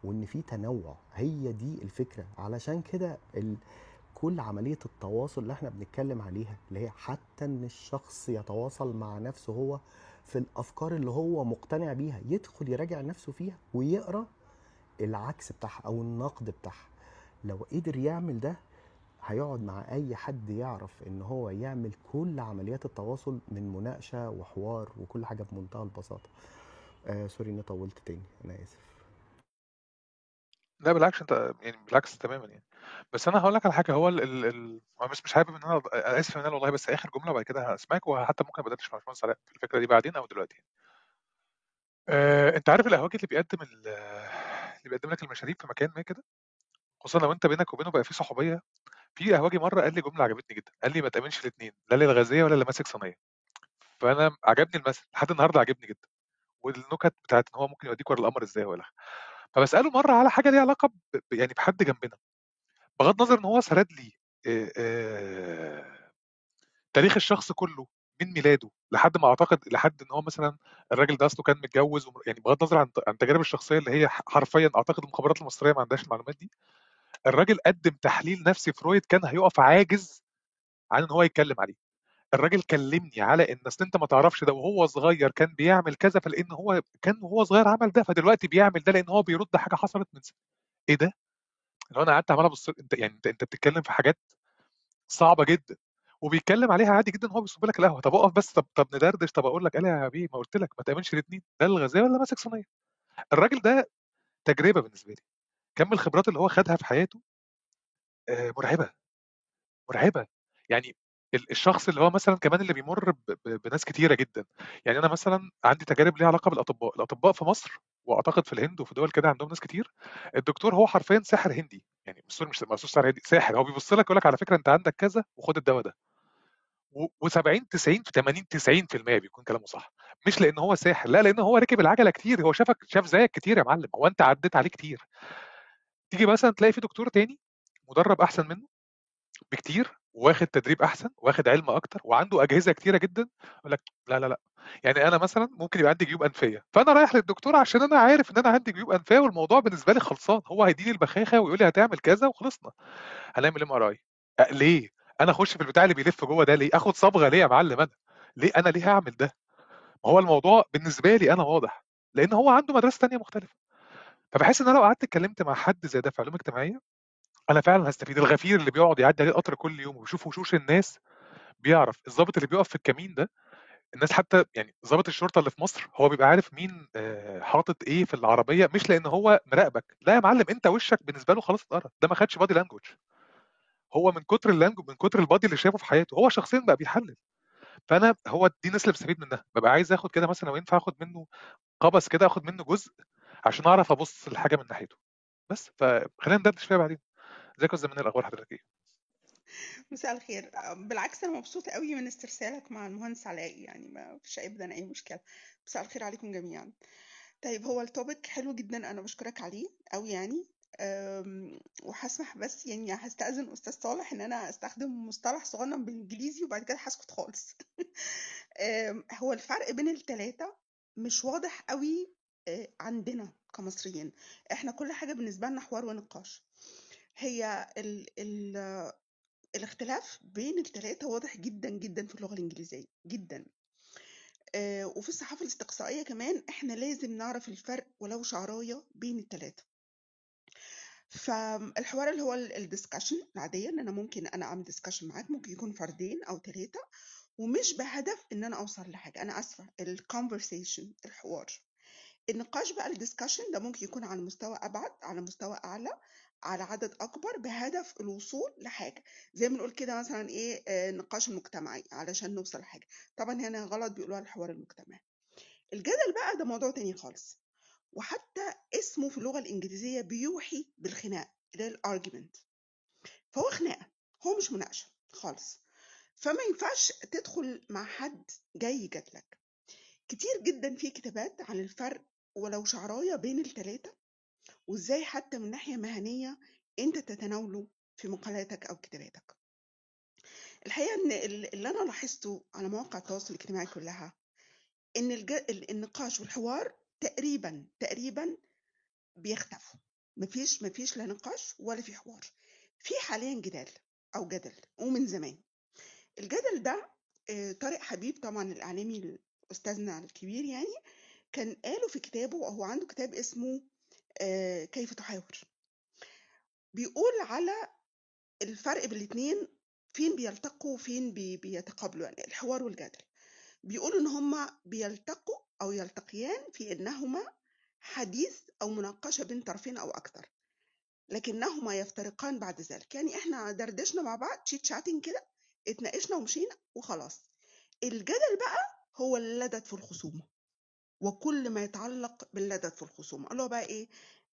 وإن في تنوُّع، هي دي الفكرة. علشان كده ال كل عملية التواصل اللي إحنا بنتكلم عليها، اللي هي حتى إن الشخص يتواصل مع نفسه هو في الأفكار اللي هو مقتنع بيها، يدخل يراجع نفسه فيها ويقرأ العكس بتاعها أو النقد بتاعها. لو قدر يعمل ده، هيقعد مع أي حد يعرف إن هو يعمل كل عمليات التواصل من مناقشة وحوار وكل حاجة بمنتهى البساطة. آآ sorry إني طوّلت تاني، أنا آسف. لأ بالعكس أنت يعني بالعكس تمامًا يعني. بس أنا هاقول لك على حاجة، هو ال ال ال أنا مش مش حابب إن أنا أض أنا آسف إن أنا والله بس آخر جملة وبعد كده هاسمعك وحتى ممكن أبقى أدردش مع باشمهندس علاء في الفكرة دي بعدين أو دلوقتي. آآ أنت عارف القهوجي اللي بيقدّم ال اللي بيقدّم لك المشاريب في مكان ما كده، خصوصًا لو أنت بينك وبينه بقى في صحوبية، في قهوجي مرّة قال لي جملة عجبتني جدًا، قال لي: "ما تأمنش الاتنين، لا للغازية ولا اللي ماسك صينية." فأنا عجبني المثل، لحد النهارده عاجبني جدًا. والنكت بتاعة إن هو ممكن يوديك ورا القمر إزاي آخره. فباسأله مرّة على حاجة ليها علاقة ب يعني بحد جنبنا، بغض النظر إن هو سرد لي آآ تاريخ الشخص كُلّه من ميلاده لحد ما أعتقد لحد إن هو مثلًا الراجل ده أصله كان متجوّز وم يعني بغض النظر عن ت عن الشخصية اللي هي حرفيًا أعتقد المخابرات المصرية ما عندهاش المعلومات دي، الراجل قدّم تحليل نفسي فرويد كان هيُقف عاجز عن إن هو يتكلّم عليه. الراجل كلّمني على إن أصل أنت ما تعرفش ده وهو صغير كان بيعمل كذا، فلإن هو كان وهو صغير عمل ده، فدلوقتي بيعمل ده لإن هو بيرُد حاجة حصلت من س إيه ده؟! هو أنا قعدت عمّال أبُص له أنت يعني أنت أنت بتتكلّم في حاجات صعبة جدًا، وبيتكلّم عليها عادي جدًا وهو بيصُب لك القهوة، طَب أقف بس طَب طَب ندردش، طَب أقول لك قال يا بيه ما قُلت لك ما تأمنش الاتنين، لا الغازية ولا ماسك صينية. الراجل ده تجربة بالنسبة لي، كَم الخبرات اللي هو خدها في حياته؟ آآ مرعبة، مرعبة. يعني ال الشخص اللي هو مثلًا كمان اللي بيمُر بناس كتيرة جدًا، يعني أنا مثلًا عندي تجارب ليها علاقة بالأطباء، الأطباء في مصر وأعتقد في الهند وفي دول كده عندهم ناس كتير، الدكتور هو حرفيًا ساحر هندي، يعني sorry مش ساحر هندي، ساحر، هو بيبُص لك يقول لك على فكرة أنت عندك كذا وخُد الدوا ده، و و70، 90 80 90% بيكون كلامه صح، مش لإن هو ساحر، لأ لإن هو ركب العجلة كتير، هو شافك شاف زيك كتير يا معلم، هو أنت عدّيت عليه كتير. تيجي مثلًا تلاقي في دكتور تاني مُدرّب أحسن منه بكتير، واخد تدريب أحسن، واخد علم أكتر، وعنده أجهزة كتيرة جدًا، يقول لك لا، لا، لأ، يعني أنا مثلًا ممكن يبقى عندي جيوب أنفية، فأنا رايح للدكتور عشان أنا عارف إن أنا عندي جيوب أنفية والموضوع بالنسبة لي خلصان، هو هيدّيني البخاخة ويقول لي هتعمل كذا وخلصنا، هنعمل MRI أ ليه؟ أنا أخش في البتاع اللي بيلف جوّه ده ليه؟ آخد صبغة ليه يا معلم أنا؟ ليه أنا ليه هاعمل ده؟ ما هو الموضوع بالنسبة لي أنا واضح، لإن هو عنده مدرسة تانية مختلفة، فباحس إن أنا لو قعدت اتكلمت مع حد زي ده في علوم اجتماعية، أنا فعلًا هاستفيد، الغفير اللي بيقعد يعدّي عليه القطر كل يوم وبيشوف وشوش الناس بيعرف، الضابط اللي بيقف في الكمين ده الناس حتى يعني ضابط الشرطة اللي في مصر هو بيبقى عارف مين آآ حاطط إيه في العربية، مش لإن هو مراقبك، لا يا معلم أنت وشّك بالنسبة له خلاص اتقرا، ده ما خدش body language. هو من كتر الlangu من كتر الbody اللي شافه في حياته، هو شخصيًا بقى بيحلل، فأنا هو دي الناس اللي باستفيد منها، بابقى عايز آخد كده مثلًا لو ينفع آخد منه قَبَس كده، آخد منه جزء عشان أعرف أبُص للحاجة من ناحيته، بس، فخلّينا ندردش فيها بعدين، إزيك يا أستاذ منال أخبار حضرتك إيه؟ مساء الخير. بالعكس أنا مبسوطه قوي من استرسالك مع المهندس علاء يعني ما فيش ابدا أي مشكلة. مساء الخير عليكم جميعا. طيب هو التوبيك حلو جدا أنا بشكرك عليه قوي يعني. أم، وهسمح بس يعني هستأذن أستاذ صالح إن أنا أستخدم مصطلح صغنن بالإنجليزي وبعد كده هسكت خالص. أم، هو الفرق بين التلاتة مش واضح قوي عندنا كمصريين. إحنا كل حاجة بالنسبة لنا حوار ونقاش. هي ال ال الاختلاف بين التلاتة واضح جدا جدا في اللغة الإنجليزية جدا. آه، وفي الصحافة الاستقصائية كمان إحنا لازم نعرف الفرق ولو شعراية بين التلاتة. فالحوار اللي هو الدiscussion العادية إن أنا ممكن أنا أعمل discussion معاك ممكن يكون فردين أو ثلاثة ومش بهدف إن أنا أوصل لحاجة. أنا آسفة الكونفرسيشن الحوار. النقاش بقى الدiscussion ده ممكن يكون على مستوى أبعد على مستوى أعلى على عدد أكبر بهدف الوصول لحاجة. زي ما نقول كده مثلا إيه آه، النقاش المجتمعي علشان نوصل لحاجة. طبعا هنا غلط بيقولوها الحوار المجتمعي. الجدل بقى ده موضوع تاني خالص. وحتى اسمه في اللغة الإنجليزية بيوحي بالخناق هي الارجيومنت فهو خناقة هو مش مناقشة خالص. فما ينفعش تدخل مع حد جاي يجادلك. كتير جدا في كتابات عن الفرق ولو شعراية بين التلاتة؟ وإزاي حتى من ناحية مهنية أنت تتناوله في مقالاتك أو كتاباتك؟ الحقيقة ال- اللي أنا لاحظته على مواقع التواصل الاجتماعي كلها. ال- النقاش والحوار تقريبا تقريبا بيختفوا. مفيش مفيش لا نقاش ولا في حوار. في حاليا جدال أو جدل ومن زمان. الجدل ده آه، طارق حبيب طبعا الإعلامي استاذنا الكبير يعني كان قاله في كتابه وهو عنده كتاب اسمه آه، كيف تحاور. بيقول على الفرق بين الاتنين فين بيلتقوا وفين بي بيتقابلوا يعني الحوار والجدل. بيقولوا إن هما بيلتقوا أو يلتقيان في إنهما حديث أو مناقشة بين طرفين أو أكثر لكنهما يفترقان بعد ذلك. يعني إحنا دردشنا مع بعض chit chatting كده اتناقشنا ومشينا وخلاص. الجدل بقى هو اللدد في الخصومة. وكل ما يتعلق باللدد في الخصومة. اللي هو بقى إيه؟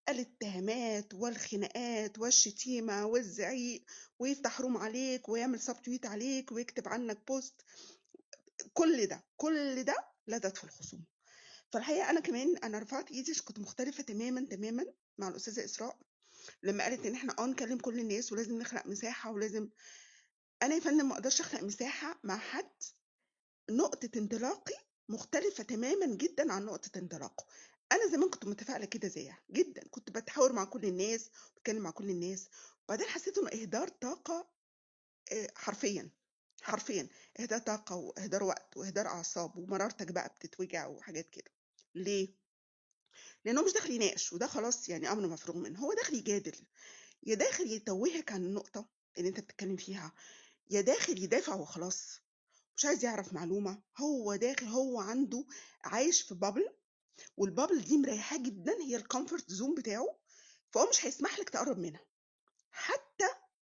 الاتهامات والخناقات والشتيمة والزعيق ويفتح room عليك ويعمل sub tweet عليك ويكتب عنك post. كل ده كل ده لدد في الخصومة. فالحقيقة أنا كمان أنا رفعت إيدي كنت مختلفة تماما تماما مع الأستاذة إسراء لما قالت إن إحنا أه نكلم كل الناس ولازم نخلق مساحة ولازم أنا يا فندم ما أقدرش أخلق مساحة مع حد نقطة انطلاقي مختلفة تماما جدا عن نقطة انطلاقه. أنا زمان كنت متفائلة كده زيها جدا كنت بتحاور مع كل الناس بتكلم مع كل الناس وبعدين حسيت إنه إهدار طاقة آه، حرفيا حرفيا إهدار طاقة وإهدار وقت وإهدار أعصاب ومرارتك بقى بتتوجع وحاجات كده. ليه؟ لأنه مش داخل يناقش وده خلاص يعني أمر مفروغ منه. هو داخل يجادل يا داخل يتوهك عن النقطة اللي أنت بتتكلم فيها يا داخل يدافع وخلاص. مش عايز يعرف معلومة هو داخل هو عنده عايش في bubble وال bubble دي مريحاه جدا هي ال comfort zone بتاعه فهو مش هيسمح لك تقرب منها. حتى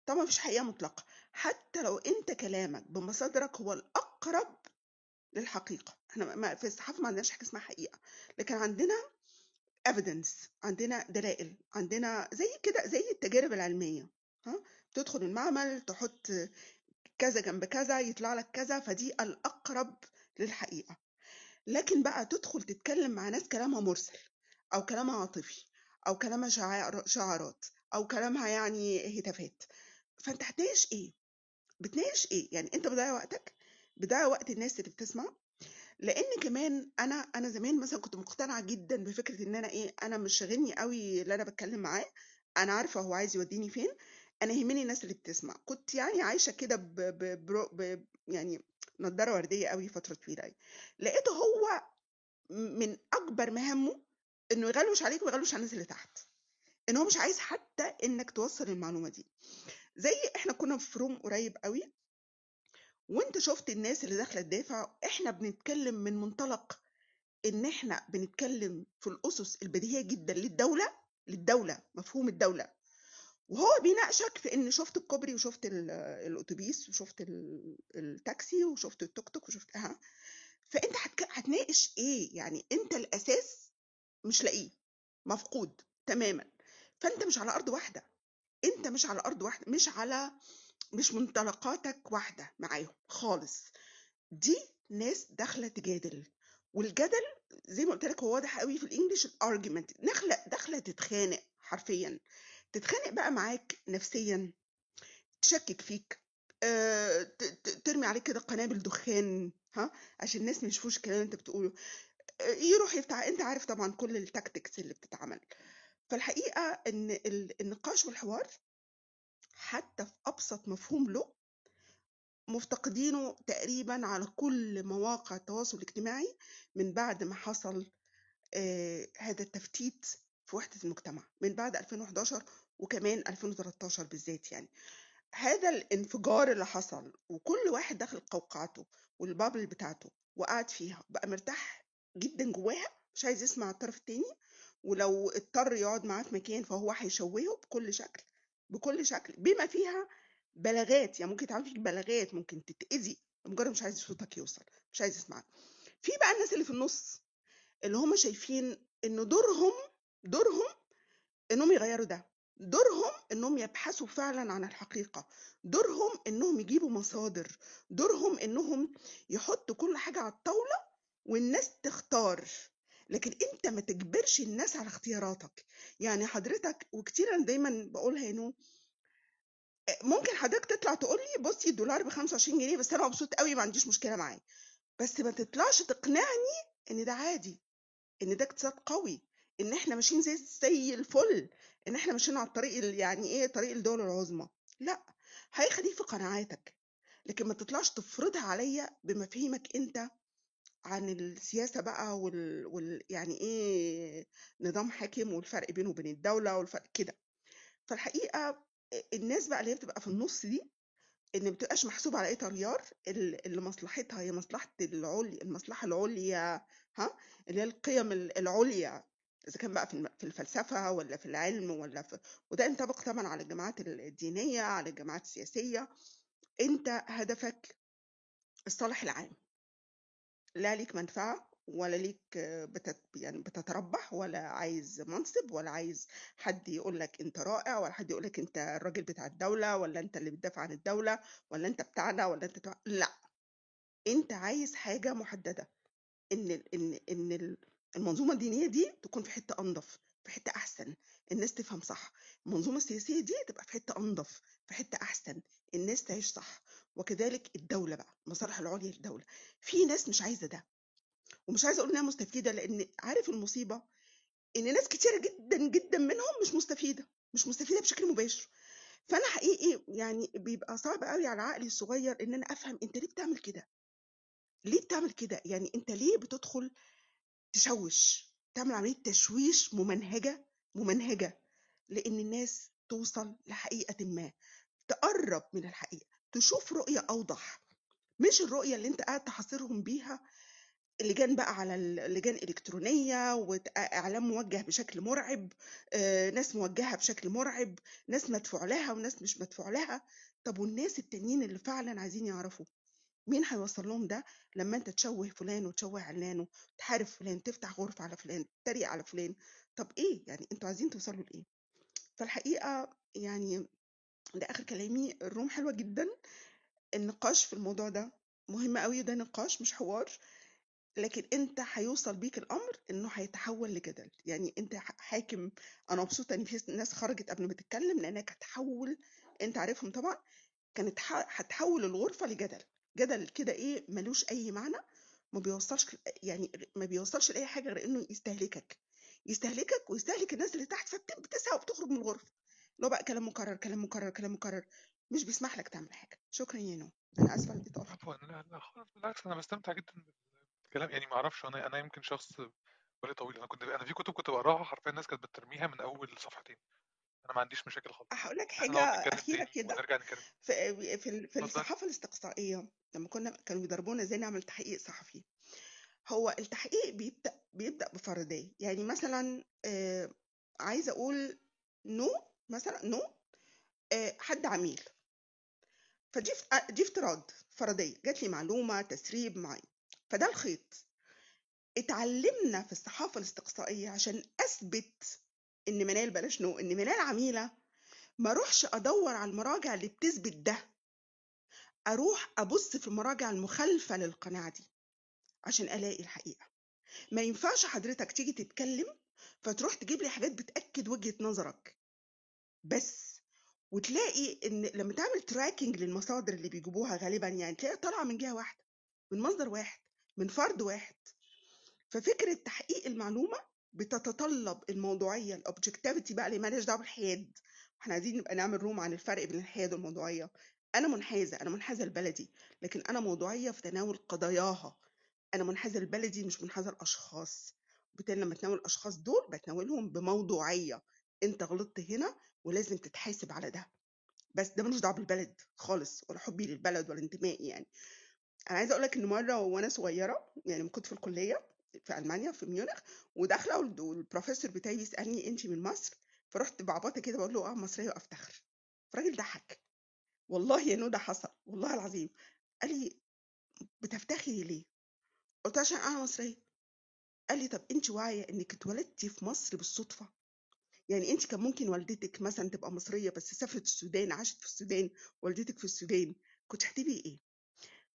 طبعا مفيش حقيقة مطلقة حتى لو انت كلامك بمصادرك هو الأقرب للحقيقة. إحنا في الصحافة ما عندناش حاجة اسمها حقيقة لكن عندنا evidence عندنا دلائل عندنا زي كده زي التجارب العلمية. ها؟ تدخل المعمل تحط كذا جنب كذا يطلع لك كذا فدي الأقرب للحقيقة. لكن بقى تدخل تتكلم مع ناس كلامها مرسل أو كلامها عاطفي أو كلامها شعار شعارات أو كلامها يعني هتافات. فأنت هتناقش إيه؟ بتناقش إيه؟ يعني أنت بتضيع وقتك بتضيع وقت الناس اللي بتسمع. لأن كمان أنا أنا زمان مثلا كنت مقتنعة جدا بفكرة إن أنا إيه أنا مش شاغلني قوي اللي أنا بتكلم معاه. أنا عارفة هو عايز يوديني فين. أنا يهمني الناس اللي بتسمع. كنت يعني عايشة كده ب... ب... برو- ب... يعني نضارة وردية قوي فترة طويلة يعني. لقيته هو من أكبر مهامه إنه يغلوش عليك ويغلوش على الناس اللي تحت. إن هو مش عايز حتى إنك توصل المعلومة دي. زي إحنا كنا في روم قريب قوي وأنت شفت الناس اللي داخلة تدافع إحنا بنتكلم من منطلق إن إحنا بنتكلم في الأسس البديهية جدا للدولة للدولة مفهوم الدولة. وهو بيناقشك في إن شفت الكوبري وشفت ال- الأتوبيس وشفت ال- التاكسي وشفت التوك توك وشفت ها فأنت هتناقش إيه؟ يعني أنت الأساس مش لاقيه مفقود تماما. فأنت مش على أرض واحدة. أنت مش على أرض واحدة مش على مش منطلقاتك واحدة معاهم خالص. دي ناس داخلة تجادل. والجدل زي ما قلت لك هو واضح قوي في ال English ال argument داخلة داخلة تتخانق حرفيا. تتخانق بقى معاك نفسيا تشكك فيك آه، ترمي عليك كده قنابل دخان ها؟ عشان الناس ما يشوفوش الكلام اللي انت بتقوله. آه، يروح يفتح انت عارف طبعا كل التاكتكس اللي بتتعمل. فالحقيقة إن ال- النقاش والحوار حتى في أبسط مفهوم له مفتقدينه تقريبا على كل مواقع التواصل الاجتماعي من بعد ما حصل آه، هذا التفتيت في وحدة المجتمع. من بعد 2011 وكمان 2013 بالذات يعني. هذا الانفجار اللي حصل وكل واحد داخل قوقعته والبابل بتاعته وقعد فيها بقى مرتاح جدا جواها مش عايز يسمع الطرف التاني ولو اضطر يقعد معاه في مكان فهو هيشوهه بكل شكل بكل شكل بما فيها بلاغات يعني ممكن تعمل فيك بلاغات ممكن تتأذي مجرد مش عايز صوتك يوصل مش عايز يسمعك. في بقى الناس اللي في النص اللي هم شايفين إن دورهم دورهم إنهم يغيروا ده. دورهم إنهم يبحثوا فعلا عن الحقيقة دورهم إنهم يجيبوا مصادر دورهم إنهم يحطوا كل حاجة على الطاولة والناس تختار. لكن أنت ما تجبرش الناس على اختياراتك. يعني حضرتك وكتير أنا دايما بقولها إنه ممكن حضرتك تطلع تقول لي بصي الدولار ب 25 جنيه بس أنا مبسوط قوي ما عنديش مشكلة معاه بس ما تطلعش تقنعني إن ده عادي إن ده اقتصاد قوي إن إحنا ماشيين زي زي الفل. إن إحنا ماشيين على الطريق ال- يعني إيه طريق الدول العظمى. لأ هيخليك في قناعاتك لكن ما تطلعش تفرضها عليا بمفاهيمك أنت عن السياسة بقى وال... وال... يعني إيه نظام حاكم والفرق بينه وبين الدولة والفرق كده. فالحقيقة الناس بقى اللي هي بتبقى في النص دي إن ما بتبقاش محسوبة على أي ال- اللي مصلحتها هي مصلحة العليا المصلحة العليا ها اللي هي القيم ال- العليا. إذا كان بقى في في الفلسفة ولا في العلم ولا في وده ينطبق طبعا على الجماعات الدينية على الجماعات السياسية أنت هدفك الصالح العام. لا ليك منفعة ولا ليك بتت يعني بتتربح ولا عايز منصب ولا عايز حد يقول لك أنت رائع ولا حد يقول لك أنت الراجل بتاع الدولة ولا أنت اللي بتدافع عن الدولة ولا أنت بتاعنا ولا بتاع... لا. أنت عايز حاجة محددة. إن ال- ان إن ال- المنظومة الدينية دي تكون في حتة أنضف في حتة أحسن الناس تفهم صح. المنظومة السياسية دي تبقى في حتة أنضف في حتة أحسن الناس تعيش صح. وكذلك الدولة بقى المصالح العليا للدولة. في ناس مش عايزة ده. ومش عايزة أقول إنها مستفيدة لأن عارف المصيبة؟ إن ناس كتيرة جدا جدا منهم مش مستفيدة مش مستفيدة بشكل مباشر. فأنا حقيقي يعني بيبقى صعب قوي على عقلي الصغير إن أنا أفهم أنت ليه بتعمل كده؟ ليه بتعمل كده؟ يعني أنت ليه بتدخل تشوش تعمل عملية تشويش ممنهجة ممنهجة لأن الناس توصل لحقيقة ما تقرب من الحقيقة تشوف رؤية أوضح مش الرؤية اللي أنت قاعد تحاصرهم بيها لجان بقى على ال- لجان إلكترونية موجه بشكل مرعب آه، ناس موجهة بشكل مرعب ناس مدفوع لها وناس مش مدفوع لها. طب والناس التانيين اللي فعلا عايزين يعرفوا؟ مين هيوصل لهم ده لما أنت تشوه فلان وتشوه علان تحارب فلان تفتح غرفة على فلان تتريق على فلان؟ طب إيه؟ يعني أنتوا عايزين توصلوا لإيه؟ فالحقيقة يعني ده آخر كلامي. الروم حلوة جدا. النقاش في الموضوع ده مهم قوي ده نقاش مش حوار. لكن أنت هيوصل بيك الأمر إنه هيتحول لجدل. يعني أنت حاكم. أنا مبسوطة إن في ناس خرجت قبل ما تتكلم لأنك هتحول أنت عارفهم طبعا كانت هتحول الغرفة لجدل. جدل كده إيه ملوش أي معنى ما بيوصلش يعني ما بيوصلش لأي حاجة غير إنه يستهلكك. يستهلكك ويستهلك الناس اللي تحت فبتسعى وبتخرج من الغرفة. لو بقى كلام مكرر كلام مكرر كلام مكرر. مش بيسمح لك تعمل حاجة. شكرا يا نو. أنا آسفة اني طولت عفوا. لا لا خالص. بالعكس أنا بستمتع جدا بالكلام. يعني ما أعرفش أنا أنا يمكن شخص بالي طويل. أنا كنت أنا في كتب كنت بقراها حرفيا الناس كانت بترميها من أول صفحتين. أنا ما عنديش مشاكل خالص. هقول لك حاجة أخيرة كده. ونرجع نتكلم في في في الصحافة الاستقصائية لما كنا كانوا بيدربونا إزاي نعمل تحقيق صحفي. هو التحقيق بيبدأ بيبدأ بفرضية. يعني مثلا آه، عايزة أقول نو مثلا نو آه، حد عميل. فدي آه، دي افتراض فرضية. جات لي معلومة تسريب معين فده الخيط. اتعلمنا في الصحافة الاستقصائية عشان أثبت إن منال بلاش نو إن منال عميلة ما أروحش أدور على المراجع اللي بتثبت ده. أروح أبص في المراجع المخالفة للقناعة دي عشان ألاقي الحقيقة. ما ينفعش حضرتك تيجي تتكلم فتروح تجيب لي حاجات بتأكد وجهة نظرك. بس وتلاقي إن لما تعمل tracking للمصادر اللي بيجيبوها غالبا يعني تلاقيها طالعة من جهة واحدة من مصدر واحد من فرد واحد. ففكرة تحقيق المعلومة بتتطلب الموضوعية ال objectivity بقى اللي مالهاش دعوة بالحياد. إحنا عايزين نبقى نعمل room عن الفرق بين الحياد والموضوعية. أنا منحازة أنا منحازة لبلدي لكن أنا موضوعية في تناول قضاياها. أنا منحازة لبلدي مش منحازة لأشخاص. وبالتالي لما اتناول الأشخاص دول بتناولهم بموضوعية. أنت غلطت هنا ولازم تتحاسب على ده. بس ده ملوش دعوة بالبلد خالص ولا حبي للبلد ولا انتمائي يعني. أنا عايزة أقول لك إن مرة وأنا صغيرة يعني كنت في الكلية في ألمانيا في ميونخ وداخلة وال- والبروفيسور بتاعي بيسالني انت من مصر فرحت بعبطه كده بقول له آه مصرية وافتخر فالراجل ضحك. والله يا نو ده حصل والله العظيم. قال لي بتفتخري ليه؟ قلت عشان أنا مصرية. قال لي طب انت واعية إنك اتولدتي في مصر بالصدفة؟ يعني انت كان ممكن والدتك مثلا تبقى مصرية بس سافرت السودان عاشت في السودان والدتك في السودان كنت هتبقي إيه؟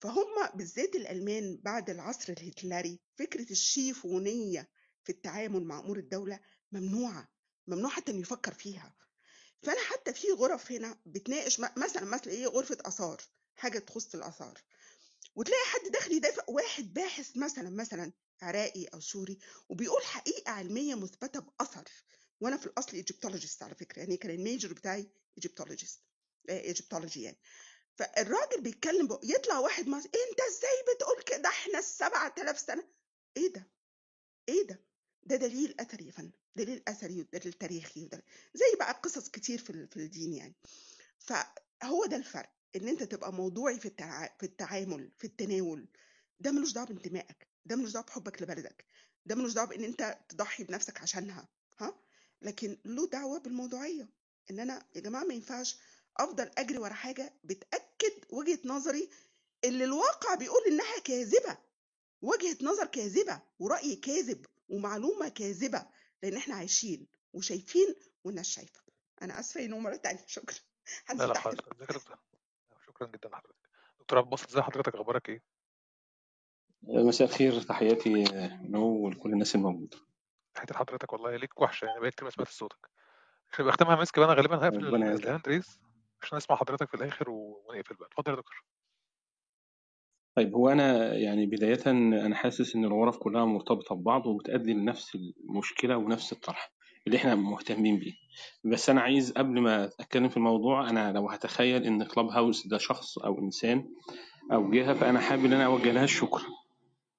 فهم بالذات الألمان بعد العصر الهتلري فكرة الشيفونيه في التعامل مع أمور الدولة ممنوعة ممنوع حتى إنه يفكر فيها. فأنا حتى في غرف هنا بتناقش مثلا مثلا إيه غرفة آثار حاجة تخص الآثار. وتلاقي حد داخل يدافع واحد باحث مثلا مثلا عراقي أو سوري وبيقول حقيقة علمية مثبتة بأثر. وأنا في الأصل Egyptologist على فكرة يعني كان ال major بتاعي Egyptologist Egyptology يعني فالراجل بيتكلم بقى يطلع واحد مصري أنت إزاي بتقول كده؟ إحنا السبعة آلاف سنة. إيه ده؟ إيه ده؟ ده دليل أثري يا فندم. دليل أثري ودليل تاريخي ودليل زي بقى قصص كتير في في الدين يعني. فهو ده الفرق إن أنت تبقى موضوعي في التع... في التعامل في التناول. ده ملوش دعوة بانتمائك ده ملوش دعوة بحبك لبلدك ده ملوش دعوة بإن أنت تضحي بنفسك عشانها ها؟ لكن له دعوة بالموضوعية. إن أنا يا جماعة ما ينفعش أفضل أجري ورا حاجة بتأكد وجهة نظري اللي الواقع بيقول إنها كاذبة وجهة نظر كاذبة ورأي كاذب ومعلومة كاذبة لأن إحنا عايشين وشايفين والناس شايفة. أنا آسفة انه مره تانية شكرا. لا لا دكتور شكرا جدا لحضرتك. دكتور عبد الباسط ازي حضرتك؟ أخبارك إيه؟ مساء الخير تحياتي نو ولكل الناس الموجودة. تحياتي لحضرتك والله ليك وحشة يعني بقيت كتير ما سمعت صوتك. عشان بختمها مسك بقى أنا غالبا هقفل ال hand raise عشان أسمع حضرتك في الآخر ونقفل بقى. اتفضل يا دكتور. طيب هو أنا يعني بداية أنا حاسس إن الغرف كلها مرتبطة ببعض وبتؤدي لنفس المشكلة ونفس الطرح اللي إحنا مهتمين بيه. بس أنا عايز قبل ما أتكلم في الموضوع أنا لو هتخيل إن كلاب هاوس ده شخص أو إنسان أو جهة فأنا حابب إن أنا أوجه لها الشكر.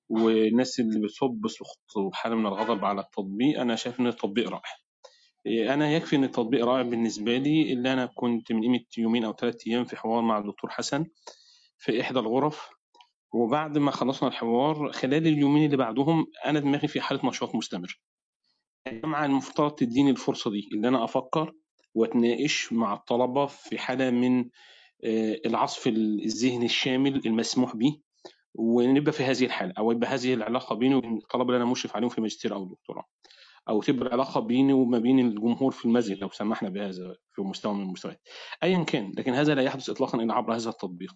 والناس اللي بتصب سخط وحالة من الغضب على التطبيق أنا شايف إن التطبيق رائع. أنا يكفي إن التطبيق رائع بالنسبة لي اللي أنا كنت من قيمة يومين أو ثلاث أيام في حوار مع الدكتور حسن في إحدى الغرف. وبعد ما خلصنا الحوار خلال اليومين اللي بعدهم أنا دماغي في حالة نشاط مستمر. الجامعة المفترض تديني الفرصة دي إن أنا أفكر وأتناقش مع الطلبة في حالة من آه، العصف الذهني الشامل المسموح به ونبقى في هذه الحالة أو يبقى هذه العلاقة بيني وبين الطلبة اللي أنا مشرف عليهم في ماجستير أو دكتوراه. أو تبقى العلاقه بيني وما بين الجمهور في المسجد لو سمحنا بهذا في مستوى من المستويات. ايا كان لكن هذا لا يحدث اطلاقا إلا عبر هذا التطبيق.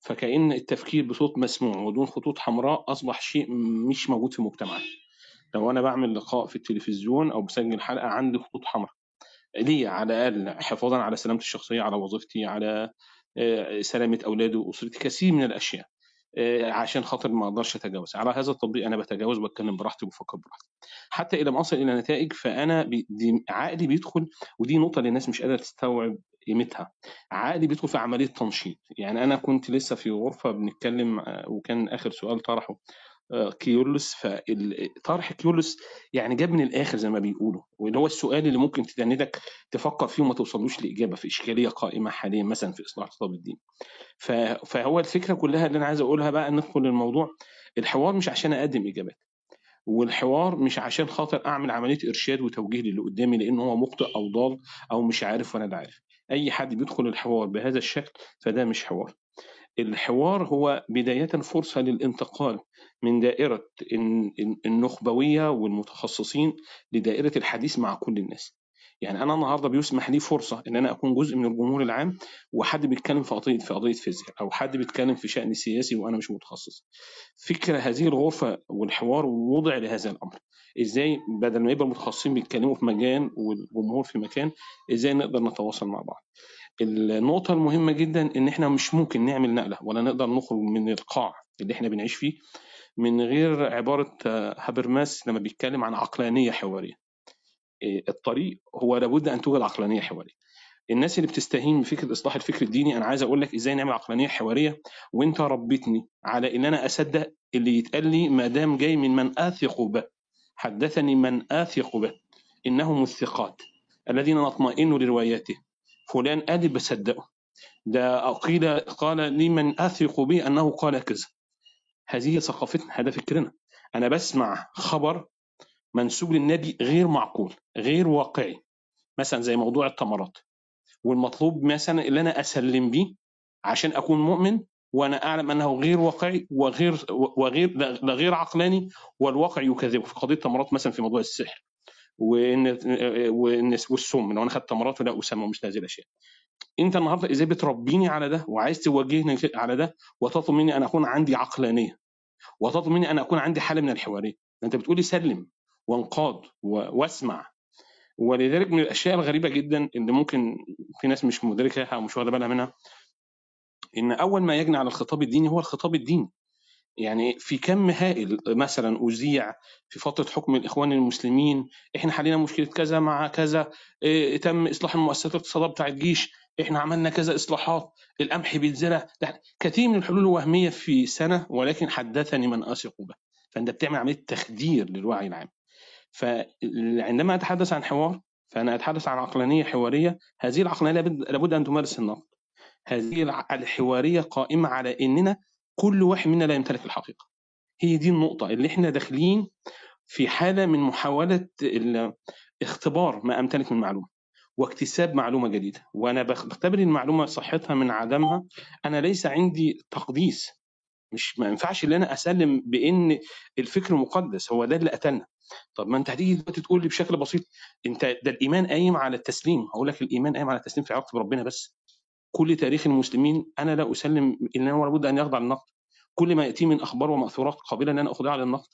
فكأن التفكير بصوت مسموع ودون خطوط حمراء أصبح شيء مش موجود في مجتمعنا. لو أنا بعمل لقاء في التلفزيون أو بسجل حلقة عندي خطوط حمراء ليه على الأقل حفاظا على سلامتي الشخصية على وظيفتي على آه، سلامة أولادي وأسرتي؟ كثير من الأشياء. عشان خاطر ما أقدرش اتجاوز. على هذا التطبيق أنا بتجاوز وبتكلم براحتي وبفكر براحتي. حتى اذا ما اصل إلى نتائج فانا بي دي عقلي بيدخل ودي نقطة اللي الناس مش قادرة تستوعب قيمتها. عقلي بيدخل في عملية تنشيط. يعني أنا كنت لسه في غرفة بنتكلم آه، وكان آخر سؤال طرحه. آه، كيورلس فطرح كيورلس يعني جاب من الآخر زي ما بيقولوا واللي هو السؤال اللي ممكن تدندك تفكر فيه وما توصلوش لإجابة في إشكالية قائمة حاليا مثلا في إصلاح خطاب الدين. فهو الفكرة كلها اللي أنا عايز أقولها بقى ندخل للموضوع الحوار مش عشان أقدم إجابات والحوار مش عشان خاطر أعمل عملية إرشاد وتوجيه للي قدامي لأن هو مخطئ أو ضال أو مش عارف وأنا لا عارف. أي حد بيدخل الحوار بهذا الشكل فده مش حوار. الحوار هو بداية فرصة للانتقال من دائرة الن- الن- النخبوية والمتخصصين لدائرة الحديث مع كل الناس. يعني أنا النهاردة بيسمح لي فرصة إن أنا أكون جزء من الجمهور العام وحد بيتكلم في قضية في قضية فيزياء أو حد بيتكلم في شأن سياسي وأنا مش متخصص. فكرة هذه الغرفة والحوار وضع لهذا الأمر. إزاي بدل ما يبقى المتخصصين بيتكلموا في مكان والجمهور في مكان إزاي نقدر نتواصل مع بعض؟ النقطة المهمة جدا إن إحنا مش ممكن نعمل نقلة ولا نقدر نخرج من القاع اللي إحنا بنعيش فيه من غير عبارة آه، هابرماس لما بيتكلم عن عقلانية حوارية. إيه، الطريق هو لابد أن توجد عقلانية حوارية. الناس اللي بتستهين بفكرة إصلاح الفكر الديني أنا عايز أقول لك إزاي نعمل عقلانية حوارية. وأنت ربيتني على إن أنا أصدق اللي يتقال لي ما دام جاي من من آثق به حدثني من آثق به إنهم الثقات الذين نطمئن لرواياته. فلان قال بصدقه. ده قيل قال لي من آثق به أنه قال كذا. هذه ثقافتنا هذا فكرنا أنا بسمع خبر منسوب للنبي غير معقول غير واقعي. مثلا زي موضوع التمرات والمطلوب مثلا اللي أنا أسلم بيه عشان أكون مؤمن وأنا أعلم أنه غير واقعي وغير وغير لا غير عقلاني والواقع يكذبه. في قضية تمرات مثلا في موضوع السحر وإن وإن- والسم لو أنا خدت تمرات ولا أسمى ومثل هذه الاشياء انت النهارده إزاي بتربيني على ده وعايز توجهني على ده؟ وتطلب مني أن أكون عندي عقلانية. وتطلب مني أن أكون عندي حالة من الحوارية. أنت بتقولي سلم وانقاد واسمع. ولذلك من الأشياء الغريبة جدا اللي ممكن في ناس مش مدركة أو مش واخدة بالها منها إن أول ما يجني على الخطاب الديني هو الخطاب الديني. يعني في كم هائل مثلا أذيع في فترة حكم الإخوان المسلمين إحنا حلينا مشكلة كذا مع كذا إيه تم إصلاح المؤسسات الاقتصادية بتاع الجيش إحنا عملنا كذا إصلاحات القمح بيتزرع كثير من الحلول الوهمية في سنة ولكن حدثني من أثق به. فأنت بتعمل عملية تخدير للوعي العام. فعندما أتحدث عن حوار فأنا أتحدث عن عقلانية حوارية هذه العقلانية لابد أن تمارس النقد. هذه الحوارية قائمة على إننا كل واحد منا لا يمتلك الحقيقة. هي دي النقطة اللي إحنا داخلين في حالة من محاولة اختبار ما أمتلك من معلومة. واكتساب معلومة جديدة. وأنا بخ- بختبر المعلومة صحتها من عدمها. أنا ليس عندي تقديس. مش ما ينفعش إن أنا أسلم بإن الفكر مقدس. هو ده اللي قتلنا. طب ما أنت هتيجي دلوقتي تقول لي بشكل بسيط أنت ده الإيمان قايم على التسليم. هقول لك الإيمان قايم على التسليم في علاقة بربنا بس. كل تاريخ المسلمين أنا لا أسلم ان هو لابد أن يخضع للنقد. كل ما يأتي من أخبار ومأثورات قابلة إن أنا اخضعها للنقد.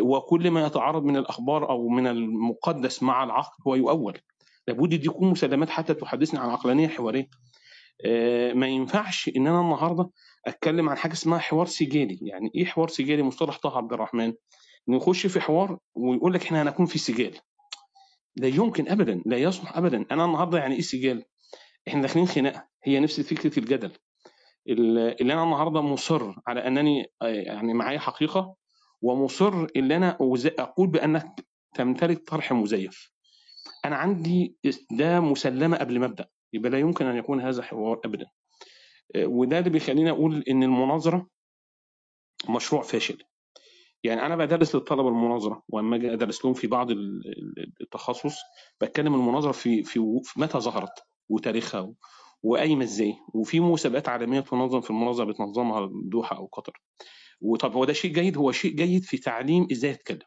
وكل ما يتعارض من الأخبار أو من المقدس مع العقل هو يؤول. لابد دي يكون مسلمات حتى تحدثني عن عقلانية حوارية. آه، ما ينفعش إن أنا النهارده أتكلم عن حاجة اسمها حوار سجالي. يعني إيه حوار سجالي؟ مصطلح طه عبد الرحمن. نخش في حوار ويقول لك إحنا هنكون في سجال. لا يمكن ابدا لا يصلح ابدا. أنا النهارده يعني إيه سجال؟ إحنا داخلين خناقة. هي نفس فكرة الجدل. اللي أنا النهارده مصر على أنني آه، يعني معايا حقيقة ومصر ان أنا أقول بأنك تمتلك طرح مزيف. أنا عندي ده مسلمة قبل ما أبدأ يبقى لا يمكن أن يكون هذا حوار ابدا. آه، وده اللي بيخليني أقول إن المناظرة مشروع فاشل. يعني أنا بدرس للطلبة المناظرة وأما أجي أدرس لهم في بعض ال- ال- التخصص بتكلم المناظرة في في متى ظهرت وتاريخها وقايمة إزاي. وفي مسابقات عالمية تنظم في المناظرة بتنظمها الدوحة أو قطر. وطب هو ده شيء جيد هو شيء جيد في تعليم إزاي أتكلم.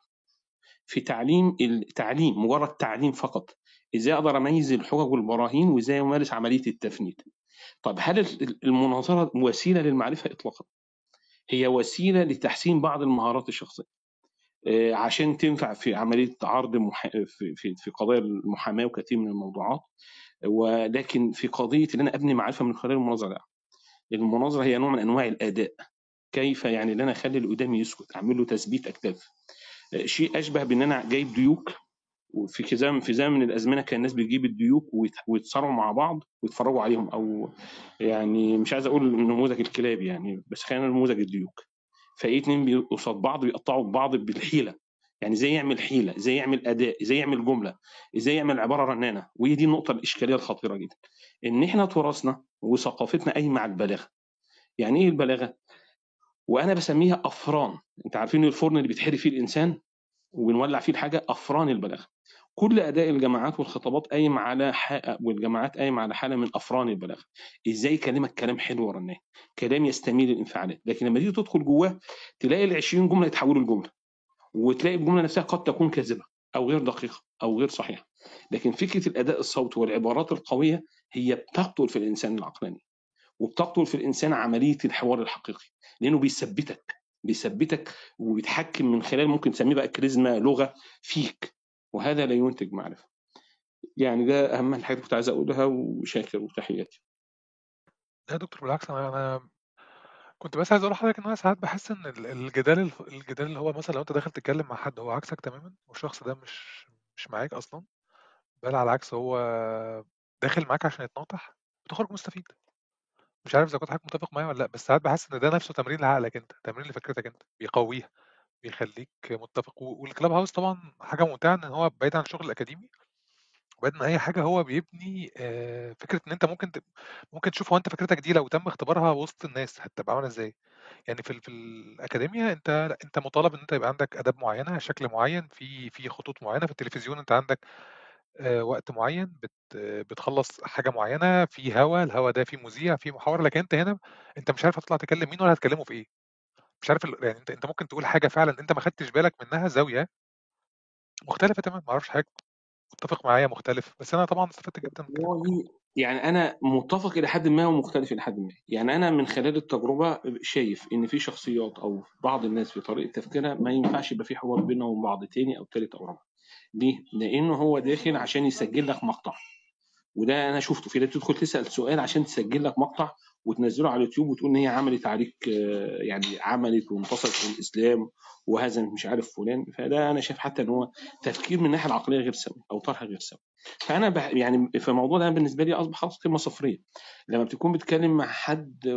في تعليم التعليم مجرد تعليم فقط. إزاي أقدر أميز الحجج والبراهين وإزاي أمارس عملية التفنيد؟ طب هل ال- المناظرة وسيلة للمعرفة اطلاقا؟ هي وسيلة لتحسين بعض المهارات الشخصية. آه، عشان تنفع في عملية عرض محا... في في قضايا المحاماة وكثير من الموضوعات. ولكن في قضية إن أنا أبني معرفة من خلال المناظرة لا. المناظرة هي نوع من أنواع الأداء. كيف يعني إن أنا أخلي اللي قدامي يسكت أعمل له تثبيت اكتاف شيء أشبه بان أنا جايب ديوك وفي كزام في زمن من الأزمنة كان الناس بتجيب الديوك ويت- ويتصارعوا مع بعض ويتفرجوا عليهم أو يعني مش عايز أقول نموذج الكلاب يعني بس خلينا نموذج الديوك. فإيه اتنين قصاد بعض؟ بيقطعوا بعض بالحيلة. يعني إزاي يعمل حيلة؟ إزاي يعمل أداء؟ إزاي يعمل جملة؟ إزاي يعمل عبارة رنانة؟ وهي دي النقطة الإشكالية الخطيرة جدا. إن إحنا تراثنا وثقافتنا قايمة على البلاغة. يعني إيه البلاغة؟ وأنا بسميها أفران. انت عارفين الفرن اللي بيتحرق فيه الإنسان وبنولع فيه الحاجة أفران البلاغه كل أداء الجماعات والخطابات قايم على. والجماعات قايم على حالة من أفران البلاغه إزاي كلامك كلام حلو ورناه كلام يستميل الإنفعالات. لكن لما تيجي تدخل جواه تلاقي ال 20 جملة يتحولوا لجملة وتلاقي الجملة نفسها قد تكون كاذبة أو غير دقيقة أو غير صحيحة. لكن فكرة الأداء الصوتي والعبارات القوية هي بتقتل في الإنسان العقلاني. وبتقتل في الإنسان عملية الحوار الحقيقي لأنه بيثبتك بيثبتك وبيتحكم من خلال ممكن تسميه بقى كاريزما لغة فيك وهذا لا ينتج معرفة. يعني ده أهم الحاجات اللي كنت عايز أقولها وشاكر وتحياتي. لا دكتور بالعكس أنا كنت بس عايز أقول لحضرتك إن أنا ساعات بحس إن ال- الجدال الجدال اللي هو مثلا لو أنت داخل تتكلم مع حد هو عكسك تماما؟ والشخص ده مش مش معاك أصلا؟ بل على العكس هو داخل معاك عشان يتناطح وتخرج مستفيد. مش عارف إذا كنت حضرتك متفق معايا ولا لأ بس ساعات بحس إن ده نفسه تمرين لعقلك أنت تمرين لفكرتك أنت بيقويها بيخليك متفق والكلاب هاوس طبعا حاجة ممتعة إن هو بعيد عن الشغل الأكاديمي وبعيد عن أي حاجة هو بيبني فكرة إن أنت ممكن ت- ممكن تشوف هو أنت فكرتك دي لو تم اختبارها وسط الناس هتبقى عاملة إزاي؟ يعني في في الأكاديمية أنت لأ، أنت مطالب إن أنت يبقى عندك أداب معينة شكل معين في في خطوط معينة في التلفزيون أنت عندك وقت معين بت بتخلص حاجة معينة في هوا الهوا ده في مذيع في محاور لكن انت هنا انت مش عارف هتطلع تكلم مين ولا هتكلمه في إيه. مش عارف يعني انت انت ممكن تقول حاجة فعلا انت ما خدتش بالك منها زاوية مختلفة تماما ما أعرفش حضرتك متفق معايا مختلف بس أنا طبعا استفدت جدا يعني أنا متفق إلى حد ما ومختلف إلى حد ما. يعني أنا من خلال التجربة شايف إن في شخصيات أو بعض الناس في طريقة تفكيرها ما ينفعش يبقى في حوار بينهم وبين بعض تاني أو تالت أو رابع. ليه؟ لأنه هو داخل عشان يسجل لك مقطع. وده أنا شفته. في ناس تدخل تسأل سؤال عشان تسجل لك مقطع وتنزله على اليوتيوب وتقول إن هي عملت عليك آه، يعني عملت وانتصرت في الإسلام وهذا مش عارف فلان. فده أنا شايف حتى إن هو تفكير من الناحية العقلية غير سوي أو طرح غير سوي. فأنا يعني في الموضوع ده بالنسبة لي أصبح خلاص قيمه صفرية. لما بتكون بتتكلم مع حد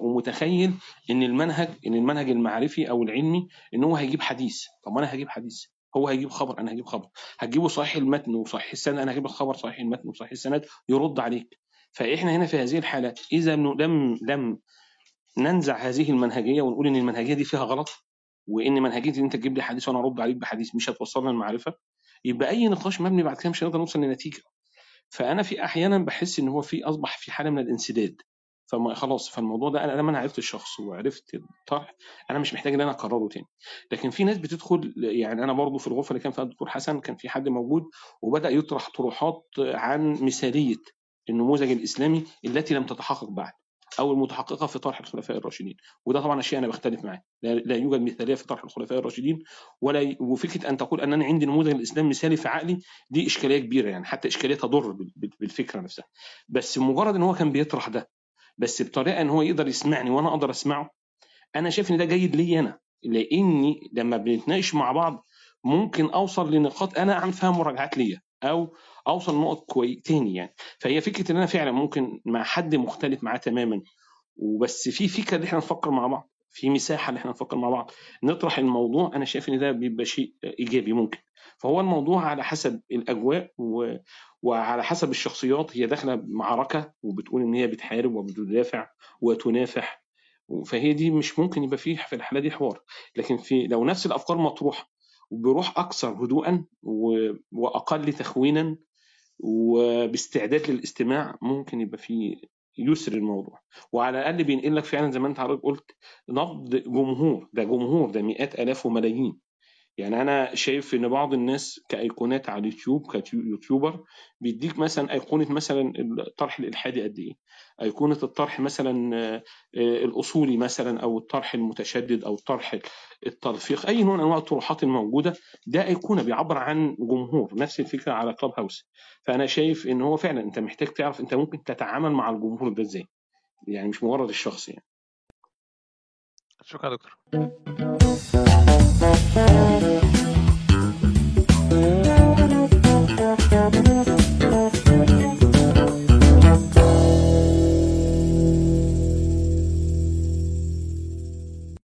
ومتخيل إن المنهج إن المنهج المعرفي أو العلمي إن هو هيجيب حديث. طب ما أنا هجيب حديث. هو هيجيب خبر أنا هجيب خبر. هتجيبه صحيح المتن وصحيح السند أنا هجيب لك خبر صحيح المتن وصحيح السند يرد عليك. فإحنا هنا في هذه الحاله إذا لم لم ننزع هذه المنهجية ونقول إن المنهجية دي فيها غلط وإن منهجية إن أنت تجيب لي حديث وأنا أرد عليك بحديث مش هتوصلنا للمعرفه يبقى أي نقاش مبني بعد كده مش هنقدر نوصل لنتيجة. فأنا في أحيانا بحس إن هو في أصبح في حالة من الانسداد. فما خلاص فالموضوع ده أنا لما أنا عرفت الشخص وعرفت الطرح أنا مش محتاج إن أنا أكرره تاني. لكن في ناس بتدخل يعني أنا برضو في الغرفة اللي كان فيها الدكتور حسن كان في حد موجود وبدأ يطرح طروحات عن مثالية النموذج الإسلامي التي لم تتحقق بعد أو المتحققة في طرح الخلفاء الراشدين. وده طبعا شيء أنا بختلف معاه. لا, يوجد مثالية في طرح الخلفاء الراشدين ولا وفكرة أن تقول أنني عندي نموذج الإسلام مثالي في عقلي دي إشكالية كبيرة يعني حتى إشكالية تضر بال- بال- بالفكرة نفسها. بس مجرد إن هو كان بيطرح ده بس بطريقة إن هو يقدر يسمعني وأنا أقدر أسمعه أنا شايف إن ده جيد لي أنا لإني لما بنتناقش مع بعض ممكن أوصل لنقاط أنا اعمل فيها مراجعات ليا أو أوصل لنقط كوي تاني يعني. فهي فكرة إن أنا فعلا ممكن مع حد مختلف معاه تماما وبس في فكرة إن إحنا نفكر مع بعض في مساحة إن إحنا نفكر مع بعض نطرح الموضوع أنا شايف إن ده بيبقى شيء إيجابي ممكن. فهو الموضوع على حسب الأجواء و... وعلى حسب الشخصيات هي داخلة معركة وبتقول إن هي بتحارب وبتدافع وتنافح. فهي دي مش ممكن يبقى فيه في الحاله دي حوار. لكن في لو نفس الأفكار مطروحة وبروح أكثر هدوءا وأقل تخوينا وباستعداد للاستماع ممكن يبقى فيه يسر الموضوع. وعلى الأقل بينقل لك فعلا زي ما أنت قلت نبض جمهور. ده جمهور ده مئات آلاف وملايين. يعني أنا شايف إن بعض الناس كأيقونات على اليوتيوب كيوتيوبر بيديك مثلا أيقونة مثلا الطرح الإلحادي قد إيه؟ أيقونة الطرح مثلا آه، الأصولي مثلا أو الطرح المتشدد أو الطرح التلفيق أي نوع من أنواع الطروحات الموجودة ده أيقونة بيعبر عن جمهور نفس الفكرة على كلاب هاوس. فأنا شايف إن هو فعلا أنت محتاج تعرف أنت ممكن تتعامل مع الجمهور ده إزاي؟ يعني مش مجرد الشخص يعني. Estou cá, doutor.